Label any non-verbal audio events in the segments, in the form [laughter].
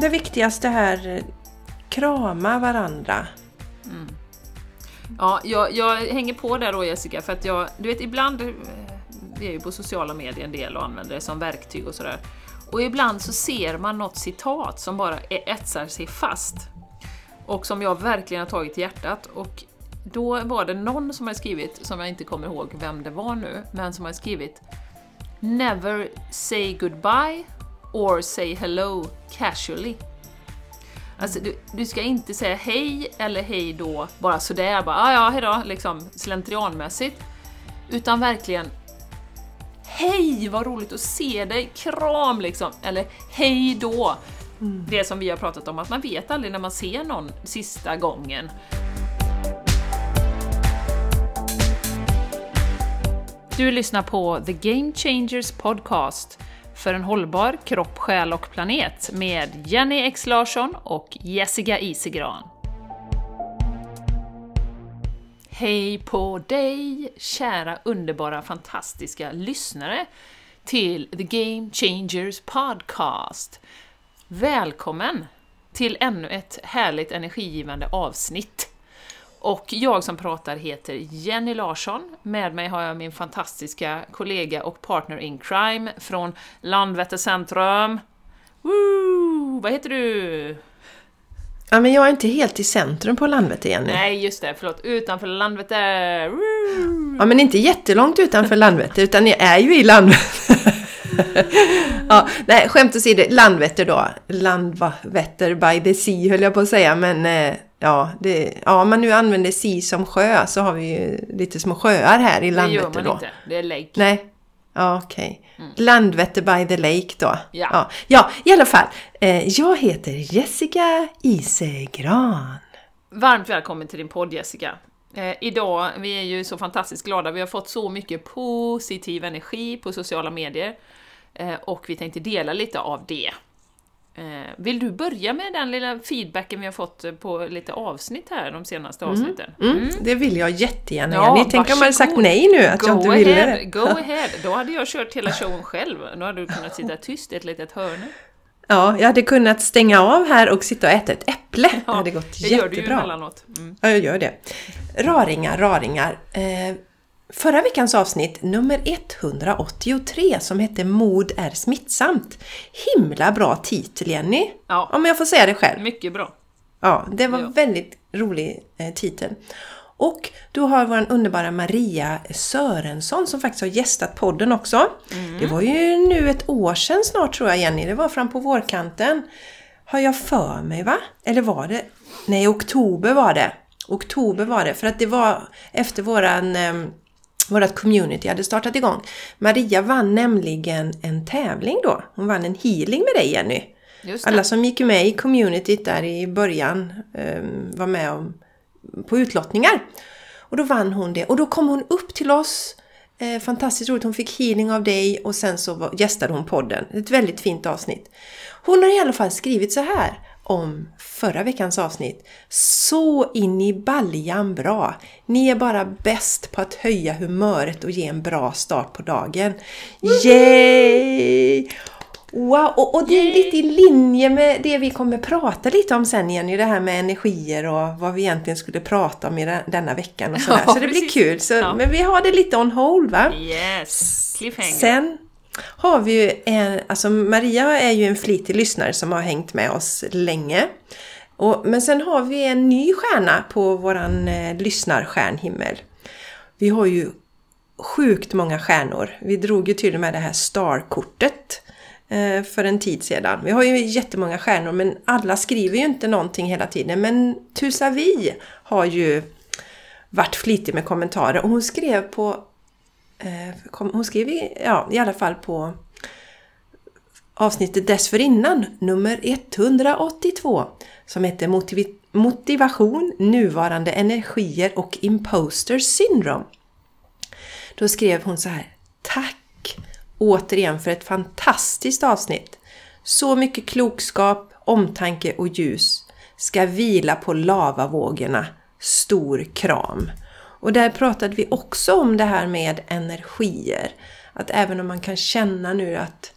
det viktigaste här, krama varandra. Mm. Ja, jag, jag hänger på där då Jessica, för att jag, du vet ibland, eh, vi är ju på sociala medier en del och använder det som verktyg och sådär. Och ibland så ser man något citat som bara e- etsar sig fast. Och som jag verkligen har tagit till hjärtat. Och då var det någon som hade skrivit, som jag inte kommer ihåg vem det var nu, men som hade skrivit Never say goodbye or say hello casually. Alltså, du, du ska inte säga hej eller hej då bara sådär, bara ah, ja hejdå, liksom slentrianmässigt. Utan verkligen Hej, vad roligt att se dig, kram liksom! Eller hej då! Det som vi har pratat om, att man vet aldrig när man ser någon sista gången. Du lyssnar på The Game Changers Podcast för en hållbar kropp, själ och planet med Jenny X Larsson och Jessica Isegran. Hej på dig, kära underbara fantastiska lyssnare till The Game Changers Podcast. Välkommen till ännu ett härligt energigivande avsnitt. Och jag som pratar heter Jenny Larsson. Med mig har jag min fantastiska kollega och partner in crime från Landvetter centrum. Woo! Vad heter du? Ja, men jag är inte helt i centrum på Landvetter, Jenny. Nej, just det, förlåt. Utanför Landvetter. Woo! Ja, men inte jättelångt utanför Landvetter, utan jag är ju i Landvetter. [laughs] ja, nej, skämt åsido, Landvetter då. Landvetter by the sea höll jag på att säga, men eh, ja, det, ja, om man nu använder sea som sjö så har vi ju lite små sjöar här i Det Landvetter gör man då. inte. Det är lake. Nej, ja, okej. Landvetter by the lake då. Mm. Ja. ja, ja i alla fall. Eh, jag heter Jessica Isegran. Varmt välkommen till din podd Jessica. Eh, idag, vi är ju så fantastiskt glada, vi har fått så mycket positiv energi på sociala medier eh, och vi tänkte dela lite av det. Eh, vill du börja med den lilla feedbacken vi har fått eh, på lite avsnitt här, de senaste avsnitten? Mm, Det vill jag jättegärna Ja, Jenny. Tänk om jag hade sagt nej nu, att jag inte ville det. go ahead! Då hade jag kört hela showen själv, då hade du kunnat sitta tyst i ett litet hörne. Ja, jag hade kunnat stänga av här och sitta och äta ett äpple. det hade gått det gör du ju jättebra. emellanåt. Mm. Ja, jag gör det. Raringar, raringar. Eh, förra veckans avsnitt, nummer 183, som hette Mod är smittsamt. Himla bra titel, Jenny. Ja. Om jag får säga det själv. Mycket bra. Ja, det var Ja. väldigt rolig eh, titel. Och då har vår underbara Maria Sörensson som faktiskt har gästat podden också. Det var ju nu ett år sedan snart tror jag Jenny, det var fram på vårkanten. Har jag för mig va? Eller var det? Nej, oktober var det. Oktober var det, för att det var efter våran vårat community hade startat igång. Maria vann nämligen en tävling då. Hon vann en healing med dig Jenny. Alla som gick med i communityt där i början eh, var med om, på utlottningar. Och då vann hon det. Och då kom hon upp till oss. Eh, fantastiskt roligt. Hon fick healing av dig och sen så var, gästade hon podden. Ett väldigt fint avsnitt. Hon har i alla fall skrivit så här om förra veckans avsnitt. Så in i baljan bra! Ni är bara bäst på att höja humöret och ge en bra start på dagen. Yay! Wow, och, och det är lite i linje med det vi kommer prata lite om sen igen, det här med energier och vad vi egentligen skulle prata om i den- denna veckan och sådär. Ja, så det blir precis. kul. Så, Ja. Men vi har det lite on hold va? Yes! Cliffhanger. Sen har vi ju en, alltså Maria är ju en flitig lyssnare som har hängt med oss länge. Och, men sen har vi en ny stjärna på våran eh, lyssnarstjärnhimmel. Vi har ju sjukt många stjärnor. Vi drog ju till och med det här starkortet eh, för en tid sedan. Vi har ju jättemånga stjärnor men alla skriver ju inte någonting hela tiden. Men Tusavi har ju varit flitig med kommentarer och hon skrev på Eh, hon skrev i, ja, i alla fall på avsnittet dessförinnan, nummer 182, som heter Motiv- Motivation, nuvarande energier och imposter syndrome. Då skrev hon så här. Tack återigen för ett fantastiskt avsnitt. Så mycket klokskap, omtanke och ljus ska vila på lavavågorna. Stor kram! Och där pratade vi också om det här med energier. Att även om man kan känna nu att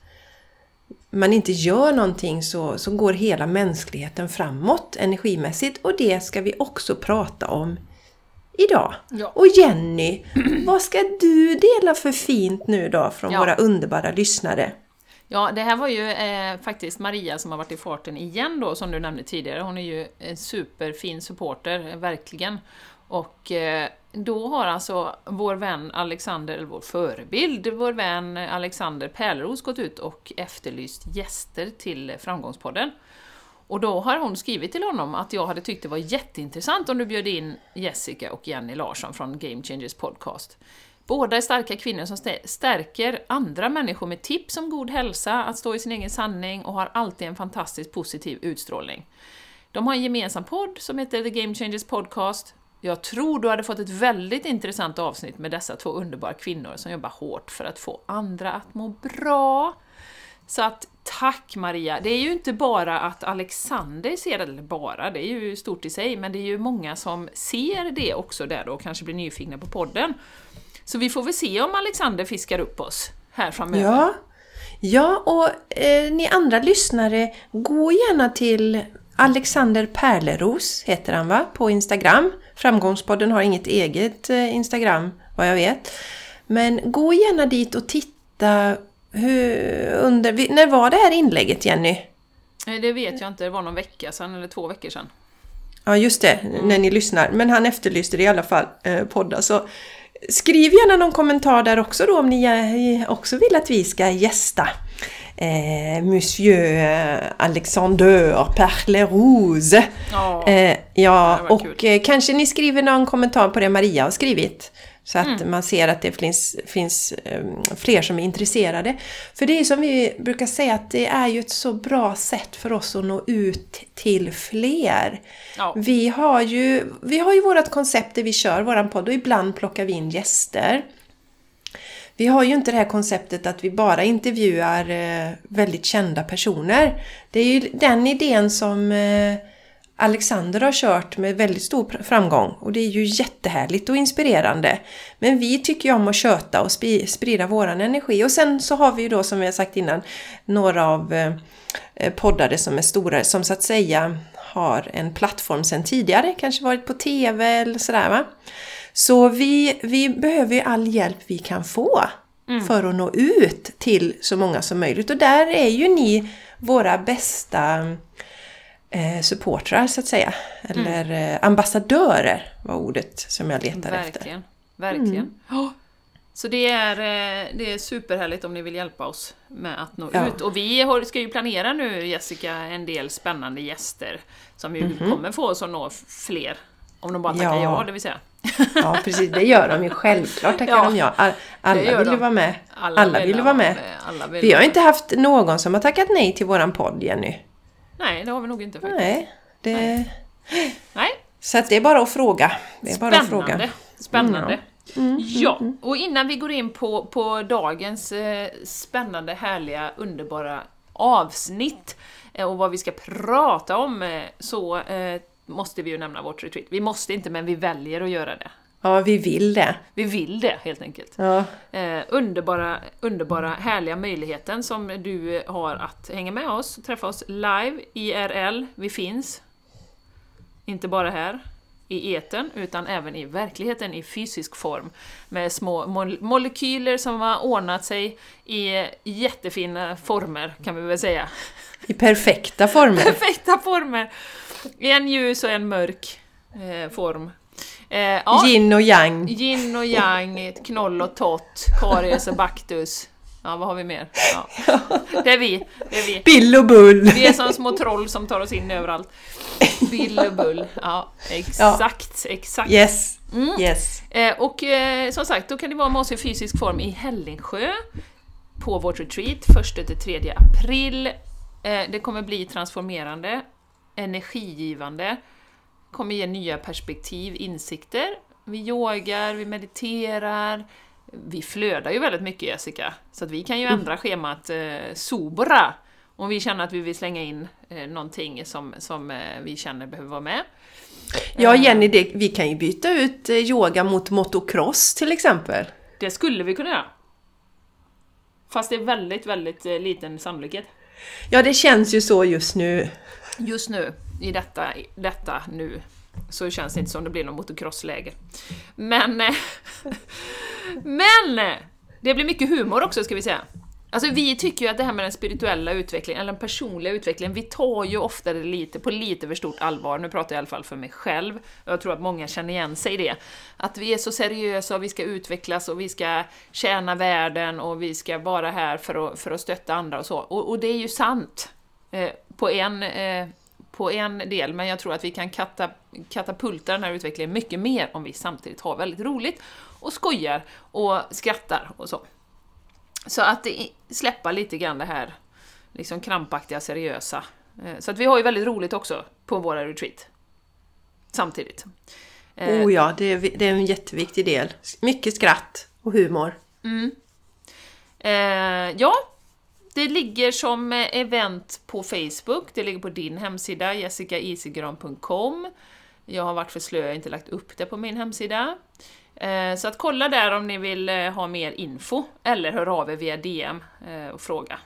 man inte gör någonting så, så går hela mänskligheten framåt energimässigt och det ska vi också prata om idag. Ja. Och Jenny, [clears throat] vad ska du dela för fint nu då från Ja. våra underbara lyssnare? Ja, det här var ju eh, faktiskt Maria som har varit i farten igen då, som du nämnde tidigare. Hon är ju en superfin supporter, verkligen. Och eh, då har alltså vår vän Alexander, eller vår förebild, vår vän Alexander Pärleros gått ut och efterlyst gäster till Framgångspodden. Och då har hon skrivit till honom att jag hade tyckt det var jätteintressant om du bjöd in Jessica och Jenny Larsson från Game Changers Podcast. Båda är starka kvinnor som stärker andra människor med tips om god hälsa, att stå i sin egen sanning och har alltid en fantastiskt positiv utstrålning. De har en gemensam podd som heter The Game Changers Podcast. Jag tror du hade fått ett väldigt intressant avsnitt med dessa två underbara kvinnor som jobbar hårt för att få andra att må bra. Så att tack Maria! Det är ju inte bara att Alexander ser det, eller bara, det är ju stort i sig, men det är ju många som ser det också där då och kanske blir nyfikna på podden. Så vi får väl se om Alexander fiskar upp oss här framöver. Ja, ja och eh, ni andra lyssnare, gå gärna till Alexander Perleros, heter han va, på Instagram. Framgångspodden har inget eget eh, Instagram, vad jag vet. Men gå gärna dit och titta hur, under, när var det här inlägget Jenny? Det vet jag inte, det var någon vecka sedan eller två veckor sedan. Ja, just det, när ni lyssnar. Men han efterlyste det i alla fall, eh, poddar. Så skriv gärna någon kommentar där också då om ni eh, också vill att vi ska gästa. Eh, Monsieur Alexander Perlerouse. Ja, Eh, ja, och kul. eh, kanske ni skriver någon kommentar på det Maria har skrivit. Så att man ser att det finns, finns eh, fler som är intresserade. För det är som vi brukar säga att det är ju ett så bra sätt för oss att nå ut till fler. Ja. Vi har ju, vi har ju vårt koncept där vi kör våran podd och ibland plockar vi in gäster. Vi har ju inte det här konceptet att vi bara intervjuar eh, väldigt kända personer. Det är ju den idén som eh, Alexander har kört med väldigt stor framgång och det är ju jättehärligt och inspirerande. Men vi tycker ju om att köta och sprida våran energi och sen så har vi ju då som vi har sagt innan några av eh, poddare som är stora som så att säga har en plattform sedan tidigare, kanske varit på TV eller sådär va. Så vi, vi behöver ju all hjälp vi kan få för att nå ut till så många som möjligt. Och där är ju ni våra bästa eh, supportrar så att säga. Eller eh, ambassadörer var ordet som jag letar efter. verkligen. Verkligen. Ja. Så det är, eh, det är superhärligt om ni vill hjälpa oss med att nå Ja. ut. Och vi ska ju planera nu, Jessica, en del spännande gäster som ju kommer få oss att nå fler. Om de bara tackar Ja. ja, det vill säga. Ja precis, det gör de ju självklart tackar Ja, de ja. All, alla vill ju vara med. Alla, vill ju vara med. Alla vill Vi har inte haft någon som har tackat nej till våran podd Jenny. Nej, det har vi nog inte faktiskt. Nej. Det... Nej. Så att det är bara att fråga. Det är bara att Spännande. fråga. Spännande. Mm, ja, och innan vi går in på, på dagens eh, spännande, härliga, underbara avsnitt eh, och vad vi ska prata om eh, så eh, måste vi ju nämna vårt retreat. Vi måste inte, men vi väljer att göra det. Ja, vi vill det. Vi vill det helt enkelt. Ja. Eh, underbara, underbara, härliga möjligheten som du har att hänga med oss, träffa oss live, IRL, vi finns. Inte bara här i eten utan även i verkligheten i fysisk form. Med små mol- molekyler som har ordnat sig i jättefina former kan vi väl säga. I perfekta former. [laughs] Perfekta former! En ljus och en mörk eh, form. Eh, ja, Yin och yang. Yin och yang, knoll och tott, karies och baktus. Ja, vad har vi mer? Ja. [laughs] Det är vi. Det är vi. Bill och bull. Vi är som små troll som tar oss in överallt. Bill och bull. Ja, exakt, exakt. Yes. Mm. Yes. Eh, och eh, som sagt, då kan ni vara med oss i fysisk form i Hällingsjö på vårt retreat 1-3 april. Eh, det kommer bli transformerande, energigivande, kommer ge nya perspektiv, insikter. Vi yogar, vi mediterar, vi flödar ju väldigt mycket Jessica, så att vi kan ju ändra schemat eh, sobra om vi känner att vi vill slänga in eh, någonting som, som eh, vi känner behöver vara med. Ja, Jenny, det, vi kan ju byta ut eh, yoga mot motocross till exempel. Det skulle vi kunna göra. Fast det är väldigt, väldigt eh, liten sannolikhet. Ja, det känns ju så just nu. Just nu, i detta, i detta nu, så känns det inte som det blir något motocrossläger. Men... Eh, [laughs] men! Eh, det blir mycket humor också, ska vi säga. Alltså vi tycker ju att det här med den spirituella utvecklingen, eller den personliga utvecklingen, vi tar ju ofta det lite, på lite för stort allvar. Nu pratar jag i alla fall för mig själv, och jag tror att många känner igen sig i det. Att vi är så seriösa och vi ska utvecklas och vi ska tjäna världen och vi ska vara här för att, för att stötta andra och så. Och, och det är ju sant eh, på, en, eh, på en del, men jag tror att vi kan kata, katapulta den här utvecklingen mycket mer om vi samtidigt har väldigt roligt och skojar och skrattar och så. Så att släppa lite grann det här liksom krampaktiga, seriösa. Eh, Så att vi har ju väldigt roligt också på våra retreat. Samtidigt. Oh ja, det är, det är en jätteviktig del. Mycket skratt och humor. Eh, ja, det ligger som eh, event på Facebook, det ligger på din hemsida, jessicaisigran.com. Jag har varit för slö, jag har inte lagt upp det på min hemsida. Eh, så att kolla där om ni vill eh, ha mer info, eller hör av er via DM och fråga.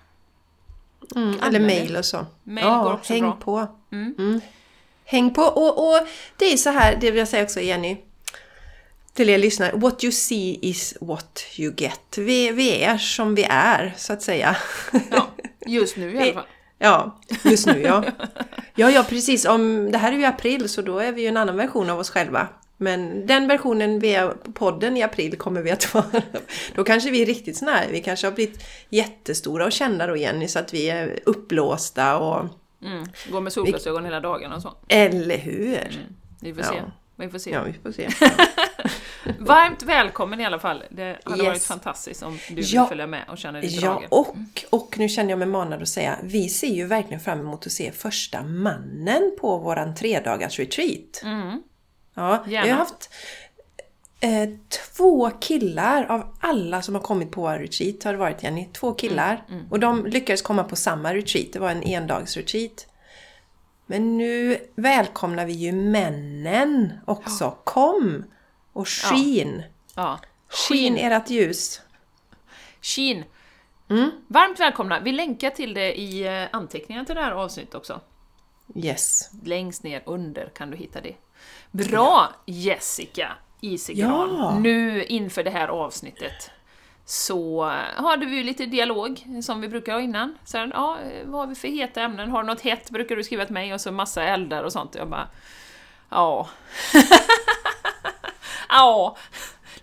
Mm, eller mail och så. Mail ja, går också häng bra. på. Mm. Mm. Häng på. Och, och det är så här, det vill jag säga också Jenny. Till er lyssnare. What you see is what you get. Vi, vi är som vi är, så att säga. Ja, just nu i alla fall. Ja, just nu ja. Ja, ja precis. Om, det här är ju april så då är vi ju en annan version av oss själva. Men den versionen vi är på podden i april kommer vi att [laughs] vara. Då kanske vi är riktigt såna här. Vi kanske har blivit jättestora och kända då Jenny så att vi är uppblåsta och... Mm. Går med solglasögon hela dagen och så. Eller hur? Vi får Ja. se. Vi får se. Ja, vi får se. [laughs] Varmt välkommen i alla fall. Det hade Yes. varit fantastiskt om du vill Ja. följa med och känna dig Ja, dragen. och, och nu känner jag mig manad att säga, vi ser ju verkligen fram emot att se första mannen på våran tredagars retreat. Mm. Ja, vi Gärna. har haft eh, två killar av alla som har kommit på vår retreat har det varit Jenny. Två killar. Mm, Och de lyckades komma på samma retreat. Det var en endagsretreat. Men nu välkomnar vi ju männen också. Kom! Och skin! Ja. Skin ert ljus. Sheen. Mm. Varmt välkomna! Vi länkar till det i eh, anteckningarna till det här avsnittet också. Yes. Längst ner under kan du hitta det. Bra Jessica Isigran! Ja. Nu inför det här avsnittet så hade vi lite dialog som vi brukar ha innan. Sen, ja, vad har vi för heta ämnen? Har du något hett brukar du skriva till mig och så massa eldar och sånt. Jag bara, ja. [laughs] ja.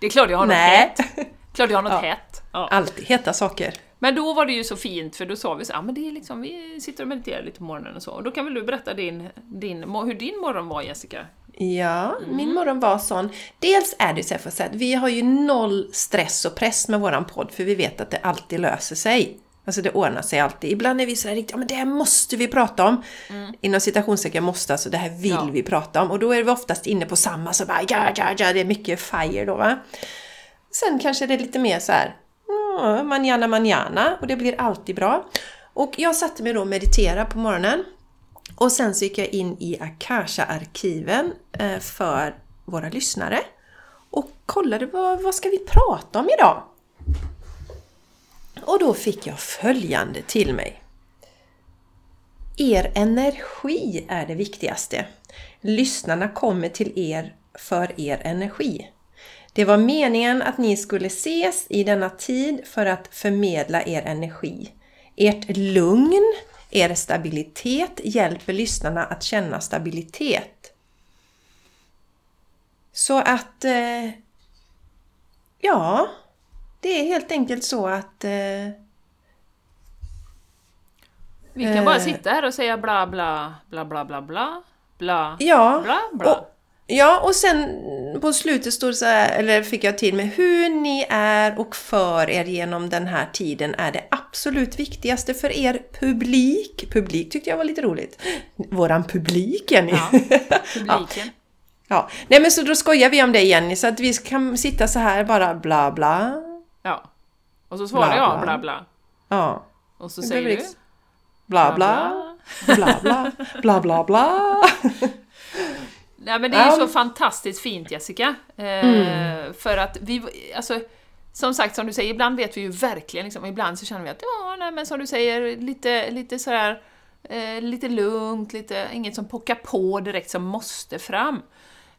Det är klart jag har något Nej. hett. Klart jag har något Ja. hett. Ja. Alltid heta saker. Men då var det ju så fint, för då sa vi så ja men det är liksom, vi sitter och mediterar lite på morgonen och så. Och då kan väl du berätta din, din, hur din morgon var Jessica? Ja, Mm. min morgon var sån. Dels är det så här för att vi har ju noll stress och press med våran podd för vi vet att det alltid löser sig. Alltså det ordnar sig alltid. Ibland är vi så här riktigt, ja men det här måste vi prata om. Inom citationstecken måste, alltså det här vill Mm. Ja. vi prata om. Och då är vi oftast inne på samma, så bara ja, ja, ja, det är mycket fire då va. Sen kanske det är lite mer så här, mm, manjana manjana och det blir alltid bra. Och jag satte mig då och mediterade på morgonen. Och sen så gick jag in i Akasha-arkiven eh, för våra lyssnare och kollade vad, vad ska vi prata om idag? Och då fick jag följande till mig. Er energi är det viktigaste. Lyssnarna kommer till er för er energi. Det var meningen att ni skulle ses i denna tid för att förmedla er energi. Ert lugn, er stabilitet hjälper lyssnarna att känna stabilitet. Så att... Eh, ja, det är helt enkelt så att... Eh, Vi kan bara Eh. sitta här och säga bla bla bla bla bla bla bla ja, bla bla. Och, ja, och sen på slutet stod så här, eller fick jag till med hur ni är och för er genom den här tiden är det absolut viktigaste för er publik. Publik tyckte jag var lite roligt. Våran publik, Jenny. Ja, [laughs] publiken. Ja, nej men så då skojar vi om det Jenny, så att vi kan sitta så här bara bla bla. Ja. Och så svarar Bla, jag bla. bla. Ja, Och så säger du liksom- bla bla, bla bla, bla bla bla. [laughs] Nej men det är ju så fantastiskt fint Jessica. Eh, Mm. För att vi, alltså som sagt, som du säger, ibland vet vi ju verkligen, liksom, ibland så känner vi att ja, nej, men som du säger, lite, lite sådär, eh, lite lugnt, lite, inget som pockar på direkt som måste fram.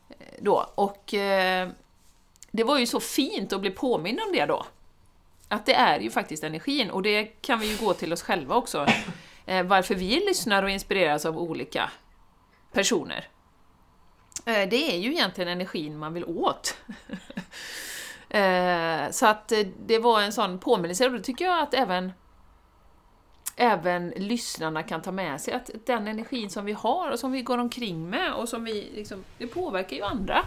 Eh, då. Och eh, det var ju så fint att bli påmind om det då. Att det är ju faktiskt energin, och det kan vi ju gå till oss själva också. Eh, varför vi lyssnar och inspireras av olika personer. Eh, det är ju egentligen energin man vill åt. [laughs] Eh, så att eh, det var en sån påminnelse, och då tycker jag att även även lyssnarna kan ta med sig att den energin som vi har och som vi går omkring med och som vi liksom, det påverkar ju andra.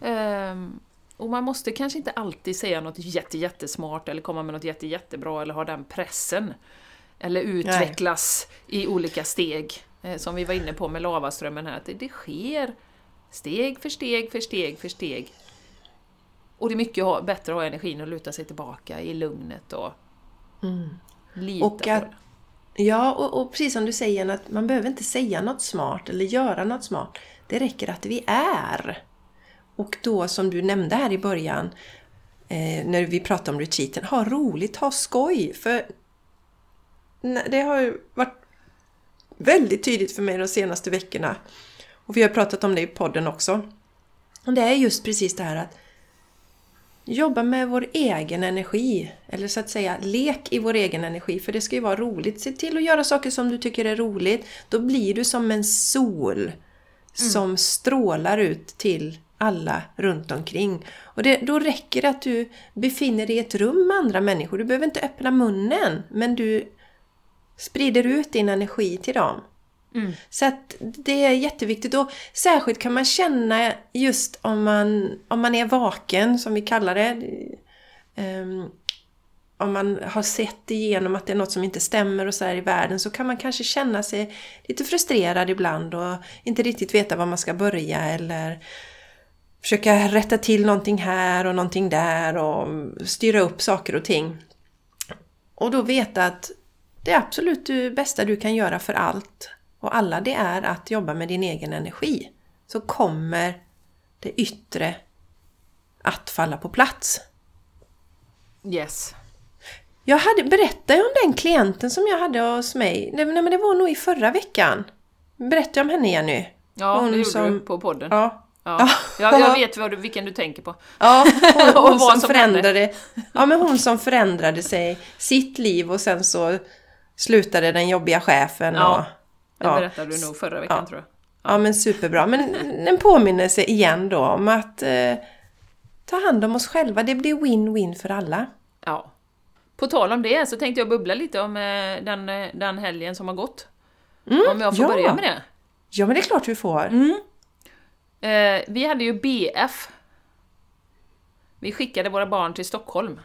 Um, och man måste kanske inte alltid säga något jätte, jättesmart eller komma med något jätte, jättebra eller ha den pressen. Eller utvecklas Nej. i olika steg, eh, som vi var inne på med lavaströmmen här, att det, det sker steg för steg för steg för steg. Och det är mycket bättre att ha energin att luta sig tillbaka i lugnet och mm. lita och att, på det. Ja, och, och, precis som du säger, att man behöver inte säga något smart eller göra något smart. Det räcker att vi är. Och då som du nämnde här i början, eh, när vi pratade om retreaten, ha roligt, ha skoj. För det har ju varit väldigt tydligt för mig de senaste veckorna. Och vi har pratat om det i podden också. Och det är just precis det här att jobba med vår egen energi. Eller så att säga, lek i vår egen energi. För det ska ju vara roligt. Se till att göra saker som du tycker är roligt. Då blir du som en sol mm. som strålar ut till alla runt omkring. Och det, då räcker det att du befinner dig i ett rum med andra människor. Du behöver inte öppna munnen, men du sprider ut din energi till dem. Mm. Så att det är jätteviktigt och särskilt kan man känna just om man, om man är vaken, som vi kallar det. Um, om man har sett igenom att det är något som inte stämmer och så i världen så kan man kanske känna sig lite frustrerad ibland och inte riktigt veta var man ska börja eller försöka rätta till någonting här och någonting där och styra upp saker och ting. Och då veta att det absolut det bästa du kan göra för allt och alla det är att jobba med din egen energi. Så kommer det yttre att falla på plats. Yes. Jag hade, berättade jag om den klienten som jag hade hos mig? Nej, men det var nog i förra veckan. Berättade jag om henne Jenny? Ja, Hon det gjorde som, du på podden. Ja, Ja. Jag, jag vet vad du, vilken du tänker på. Ja, hon, [laughs] hon som, som förändrade, ja, men hon som förändrade sig, sitt liv och sen så slutade den jobbiga chefen. Ja, och, det ja. berättade du nog förra veckan ja. tror jag. Ja. ja. men superbra. Men en påminnelse igen då om att eh, ta hand om oss själva. Det blir win-win för alla. Ja. På tal om det så tänkte jag bubbla lite om eh, den, eh, den helgen som har gått. Mm, om jag får ja. börja med det? Ja, men det är klart du får. Mm. Eh, vi hade ju BF. Vi skickade våra barn till Stockholm.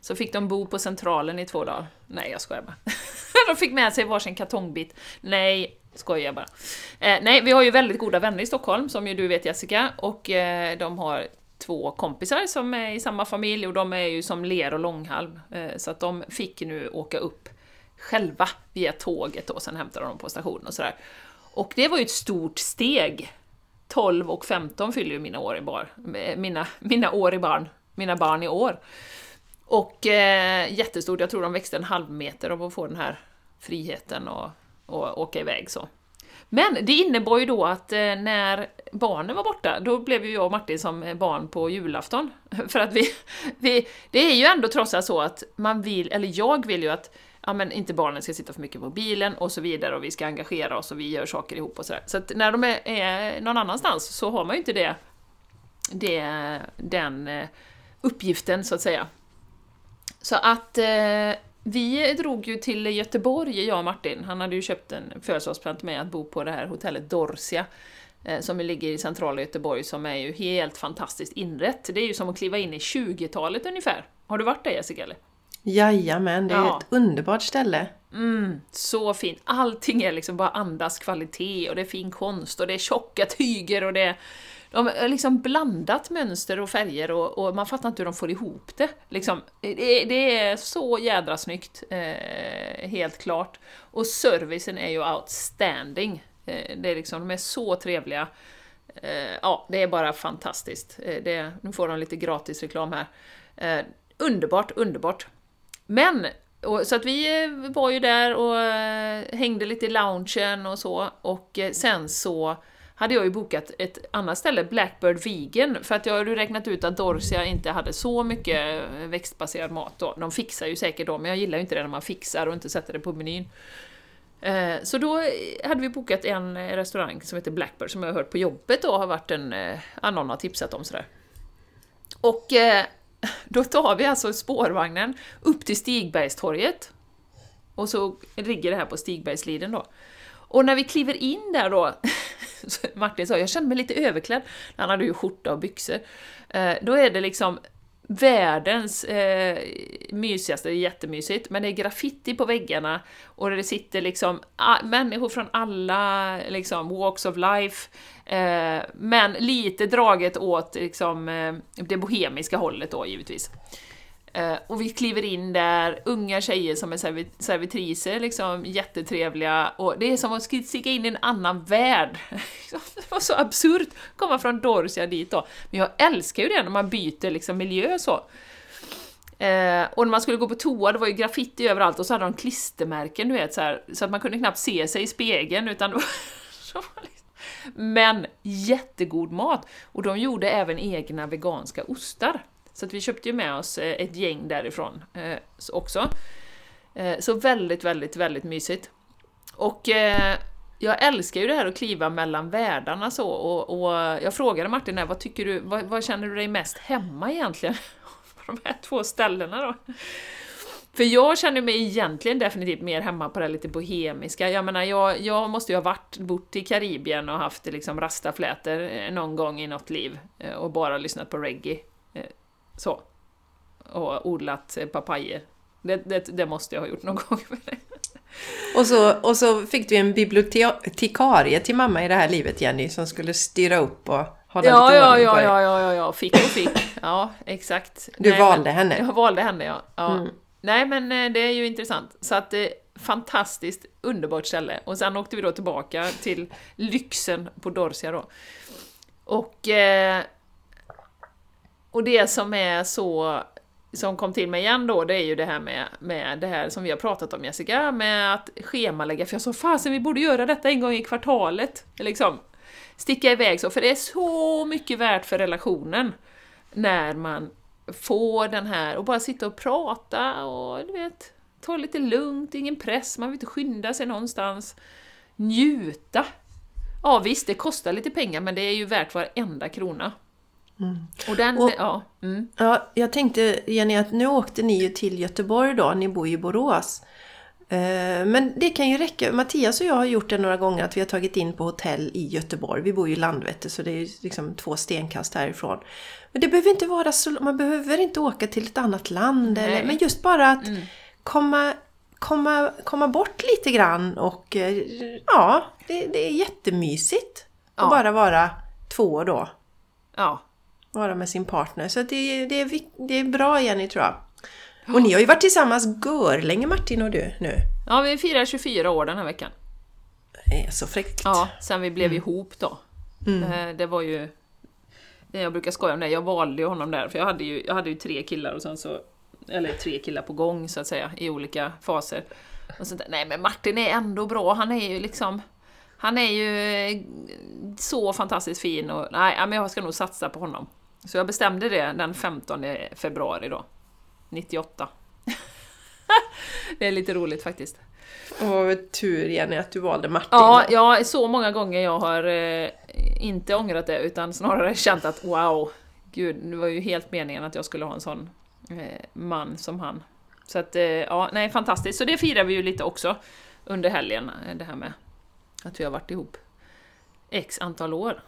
Så fick de bo på Centralen i två dagar. Nej, jag skojar bara. [laughs] de fick med sig varsin kartongbit. Nej, skojar bara. Eh, nej, vi har ju väldigt goda vänner i Stockholm, som ju du vet Jessica, och eh, de har två kompisar som är i samma familj och de är ju som ler och långhalm. Eh, så att de fick nu åka upp själva via tåget och sen hämtade de på stationen och sådär. Och det var ju ett stort steg 12 och 15 fyller ju mina år i bar, eh, mina, mina år i barn, mina barn i år. Och eh, jättestort, jag tror de växte en halv meter av att få den här friheten och, och åka iväg så. Men det innebar ju då att eh, när barnen var borta, då blev ju jag och Martin som barn på julafton. [laughs] För att vi, vi, det är ju ändå trots allt så att man vill, eller jag vill ju att ja, men inte barnen ska sitta för mycket på bilen och så vidare och vi ska engagera oss och vi gör saker ihop och sådär. Så att när de är, är någon annanstans så har man ju inte det, det den eh, uppgiften så att säga. Så att eh, vi drog ju till Göteborg, jag och Martin. Han hade ju köpt en födelsedagspresent med att bo på det här hotellet Dorsia eh, som ligger i centrala Göteborg, som är ju helt fantastiskt inrett. Det är ju som att kliva in i 20-talet ungefär. Har du varit där Jessica? Eller? Jajamän, det är ja. ett underbart ställe. Mm, så fint. Allting är liksom bara andas kvalitet och det är fin konst och det är tjocka tyger och det är de har liksom blandat mönster och färger och, och, man fattar inte hur de får ihop det. Liksom, det, det är så jädra snyggt, eh, helt klart. Och servicen är ju outstanding. Eh, det är liksom, de är så trevliga. Eh, ja, det är bara fantastiskt. Eh, det, nu får de lite gratis reklam här. Eh, underbart, underbart. Men, och, så att vi eh, var ju där och eh, hängde lite i loungen och så, och eh, sen så hade jag ju bokat ett annat ställe, Blackbird Vegan, för att jag hade räknat ut att Dorsia inte hade så mycket växtbaserad mat då. De fixar ju säkert då, men jag gillar ju inte det när man fixar och inte sätter det på menyn. Så då hade vi bokat en restaurang som heter Blackbird, som jag har hört på jobbet då har varit en, någon har tipsat om sådär. Och då tar vi alltså spårvagnen upp till Stigbergstorget. Och så ligger det här på Stigbergsliden då. Och när vi kliver in där då, [laughs] Martin sa jag kände mig lite överklädd, han hade ju skjorta och byxor. Eh, då är det liksom världens eh, mysigaste, det är jättemysigt, men det är graffiti på väggarna och det sitter liksom människor från alla liksom, walks of life, eh, men lite draget åt liksom, eh, det bohemiska hållet då givetvis. Eh, och vi kliver in där, unga tjejer som är servit servitriser, liksom jättetrevliga, och det är som att sticka in i en annan värld. [laughs] det var så absurt att komma från Dorsia dit då. Men jag älskar ju det när man byter liksom miljö så. Eh, och när man skulle gå på toa, det var ju graffiti överallt och så hade de klistermärken, du vet, så, här, så att man kunde knappt se sig i spegeln, utan [laughs] var liksom... Men jättegod mat! Och de gjorde även egna veganska ostar. Så att vi köpte ju med oss eh, ett gäng därifrån eh, också. Eh, så väldigt, väldigt, väldigt mysigt. Och jag älskar ju det här att kliva mellan världarna så, och, och jag frågade Martin här, vad tycker du, vad, vad känner du dig mest hemma egentligen? [laughs] På de här två ställena då. För jag känner mig egentligen definitivt mer hemma på det lite bohemiska. Jag menar, jag, jag måste ju ha varit, bott i Karibien och haft liksom rastaflätor någon gång i något liv och bara lyssnat på reggae. Så. Och odlat eh, papajer. Det, det, det måste jag ha gjort någon [laughs] gång. Och så, och så fick du en bibliotekarie till mamma i det här livet, Jenny, som skulle styra upp och hålla Ja, lite ja, på ja, dig. ja, ja, ja, ja, fick och fick. Ja, exakt. Du Nej, valde men, henne. Jag valde henne, ja. ja. Mm. Nej, men eh, det är ju intressant. Så att eh, fantastiskt underbart ställe. Och sen åkte vi då tillbaka till lyxen på Dorsia då. Och, eh, och det som är så som kom till mig igen då, det är ju det här med, med det här som vi har pratat om Jessica, med att schemalägga, för jag sa fasen vi borde göra detta en gång i kvartalet. Liksom, sticka iväg så, för det är så mycket värt för relationen när man får den här, och bara sitta och prata och du vet, ta lite lugnt, ingen press, man vill inte skynda sig någonstans. Njuta! Ja visst, det kostar lite pengar men det är ju värt varenda krona. Och den, Och- ja. Mm. Ja, jag tänkte Jenny att nu åkte ni ju till Göteborg då, ni bor ju i Borås. Eh, Men det kan ju räcka. Mattias och jag har gjort det några gånger att vi har tagit in på hotell i Göteborg. Vi bor ju i Landvetter så det är ju liksom två stenkast härifrån. Men det behöver inte vara så, man behöver inte åka till ett annat land. Eller, men just bara att komma, komma, komma bort lite grann och eh, ja, det, det är jättemysigt. Ja. Att bara vara två då. ja. Vara med sin partner. Så det, är- det, är, det är bra Jenny tror jag. Och ni har ju varit tillsammans länge Martin och du nu. Ja, vi firar 24 år den här veckan. Det är så fräckt. Ja, sen vi blev Mm. ihop då. Eh, Det var ju... det Jag brukar skoja om det, jag valde ju honom där, för jag hade ju, jag hade ju tre killar och sen så... Eller tre killar på gång så att säga, i olika faser. Och så, nej men Martin är ändå bra, han är ju liksom... Han är ju eh, så fantastiskt fin och nej, men jag ska nog satsa på honom. Så jag bestämde det den 15 februari då. 98. [laughs] det är lite roligt faktiskt. Och tur Jenny att du valde Martin. Ja, ja, så många gånger jag har eh, inte ångrat det utan snarare [laughs] känt att wow, gud, det var ju helt meningen att jag skulle ha en sån eh, man som han. Så att, eh, ja, nej, fantastiskt. Så det firar vi ju lite också under helgen, eh, det här med att vi har varit ihop x antal år.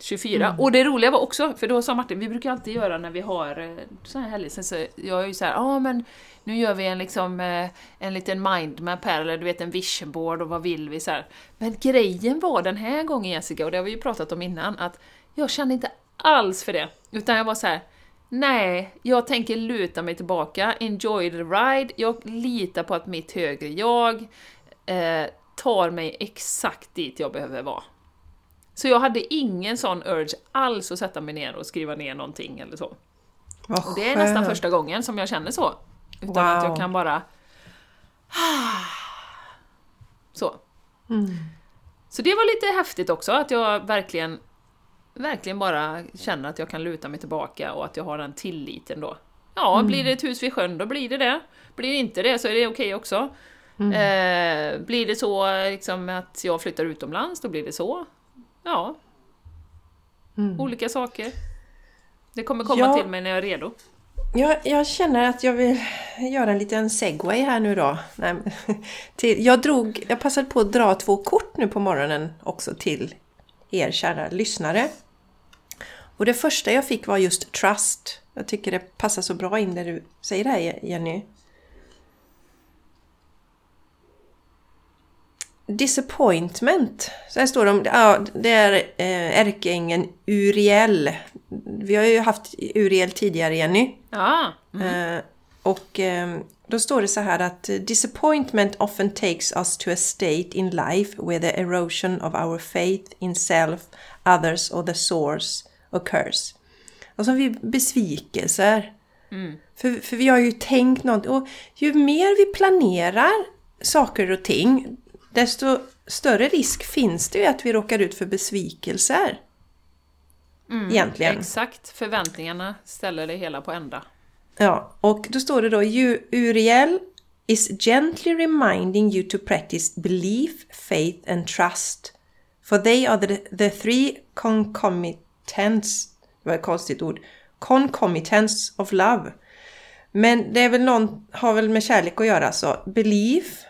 24. Och det roliga var också, för då sa Martin, vi brukar alltid göra när vi har eh, såna här helger, sen så jag är ju så här, ja ah, men nu gör vi en liksom eh, en liten mindmap här, eller du vet en vision board och vad vill vi så här. Men grejen var den här gången Jessica, och det har vi ju pratat om innan, att jag kände inte alls för det, utan jag var så här. Nej, jag tänker luta mig tillbaka, enjoy the ride, jag litar på att mitt högre jag eh, tar mig exakt dit jag behöver vara. Så jag hade ingen sån urge alls att sätta mig ner och skriva ner någonting eller så. Vad Och det är nästan skönt. första gången som jag känner så. Utan att jag Wow. kan bara... Så. Mm. Så det var lite häftigt också, att jag verkligen, verkligen bara känner att jag kan luta mig tillbaka och att jag har den tilliten då. Ja, Mm. blir det ett hus vid sjön, då blir det det. Blir det inte det så är det okej också. Mm. Eh, blir det så liksom, att jag flyttar utomlands, då blir det så. Ja, Mm. olika saker. Det kommer komma Ja. till mig när jag är redo. Jag, jag känner att jag vill göra en liten segway här nu då. Nej, [laughs] till, jag, drog, jag passade på att dra två kort nu på morgonen också till er kära lyssnare. Och det första jag fick var just trust. Jag tycker det passar så bra in där du säger det här Jenny. Disappointment. Så här står det om, ja, det är eh, ärkeängeln Uriel. Vi har ju haft Uriel tidigare Jenny. Ja, Eh, och eh, då står det så här att disappointment often takes us to a state in life where the erosion of our faith in self, others or the source occurs. Och så har vi besvikelser. För, för vi har ju tänkt något och ju mer vi planerar saker och ting desto större risk finns det ju att vi råkar ut för besvikelser. Egentligen. exakt. Förväntningarna ställer det hela på ända. Ja, och då står det då "U- Uriel is gently reminding you to practice belief, faith and trust. For they are the, the three concomitants, det var ett konstigt ord, concomitants of love. Men det är väl någon, har väl med kärlek att göra så. Belief,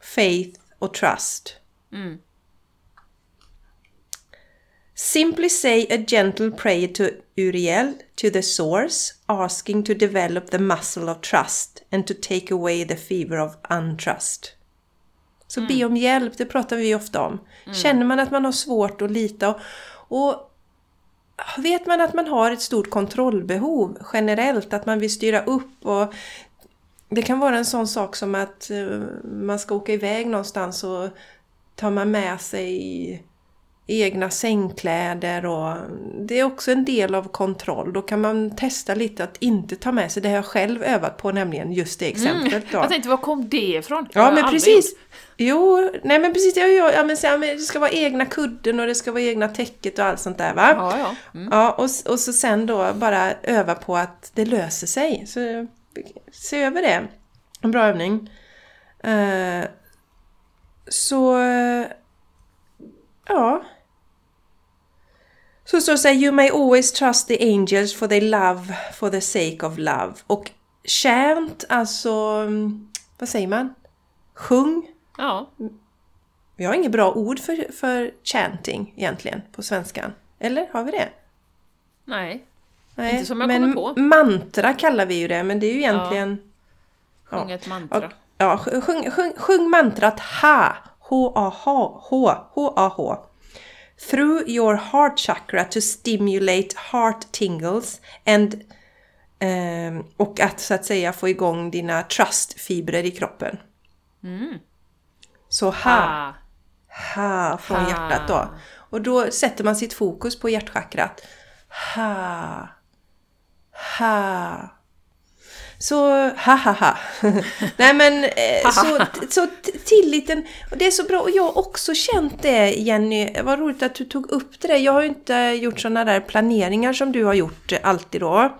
faith och trust. Simply say a gentle prayer to Uriel, to the source, asking to develop the muscle of trust and to take away the fever of untrust. Så be om hjälp, det pratar vi ofta om. Känner man att man har svårt att lita och, och vet man att man har ett stort kontrollbehov generellt, att man vill styra upp och det kan vara en sån sak som att eh, man ska åka iväg någonstans och tar man med sig egna sängkläder och det är också en del av kontroll. Då kan man testa lite att inte ta med sig det har jag själv övat på nämligen just det exemplet. Då. Jag tänkte, var kom det ifrån? Ja men precis. Jo, nej men precis. Jag, jag, ja, men, så, ja, men det ska vara egna kudden och det ska vara egna täcket och allt sånt där va? Ja, ja. Mm. Ja, och, och så sen då bara öva på att det löser sig. Så se över det. En bra övning. Eh, så... Ja. Så står det så här, You may always trust the angels for they love for the sake of love. Och chant, alltså... Vad säger man? Sjung. ja. Vi har inget bra ord för, för chanting egentligen på svenskan. Eller har vi det? Nej. Nej, Inte som jag men kommer på. mantra kallar vi ju det, men det är ju egentligen... Sjung ett mantra. Ja, ja sjung, sjung, sjung mantrat HA, H-A-H, H-A-H. Through your heart chakra to stimulate heart tingles and ehm, och att så att säga få igång dina trustfibrer i kroppen. Så ha, Ah. ha från Ha. hjärtat då. Och då sätter man sitt fokus på hjärtchakrat. Ha. Ha. Så, ha ha ha. [laughs] Nej men, eh, så, så tilliten, och det är så bra. Och jag har också känt det Jenny, vad roligt att du tog upp det. där. Jag har ju inte gjort sådana där planeringar som du har gjort alltid då.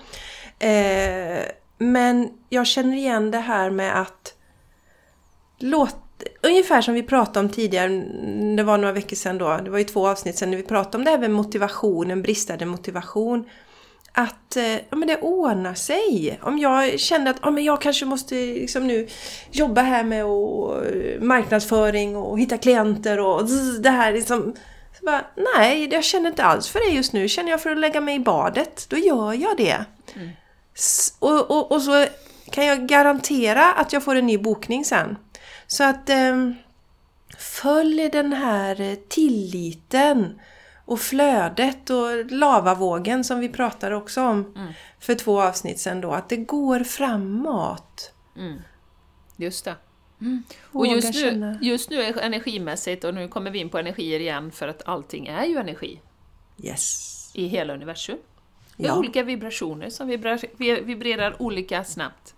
Eh, men jag känner igen det här med att låt, ungefär som vi pratade om tidigare, det var några veckor sedan då, det var ju två avsnitt sedan när vi pratade om det här med motivation, en bristande motivation. Att eh, ja, men det ordnar sig. Om jag känner att ja, men jag kanske måste liksom nu jobba här med och, eh, marknadsföring och hitta klienter och det här liksom. Så bara, nej, jag känner inte alls för det just nu. Känner jag för att lägga mig i badet, då gör jag det. S- Och, och, och så kan jag garantera att jag får en ny bokning sen. Så att ehm, följ den här eh, tilliten och flödet och lavavågen som vi pratade också om för två avsnitt sedan då. Att det går framåt. Just det. Och Våga just nu, just nu är energimässigt, och nu kommer vi in på energier igen, för att allting är ju energi Yes. i hela universum. Vi har Ja. olika vibrationer som vibrar, vi- vibrerar olika snabbt.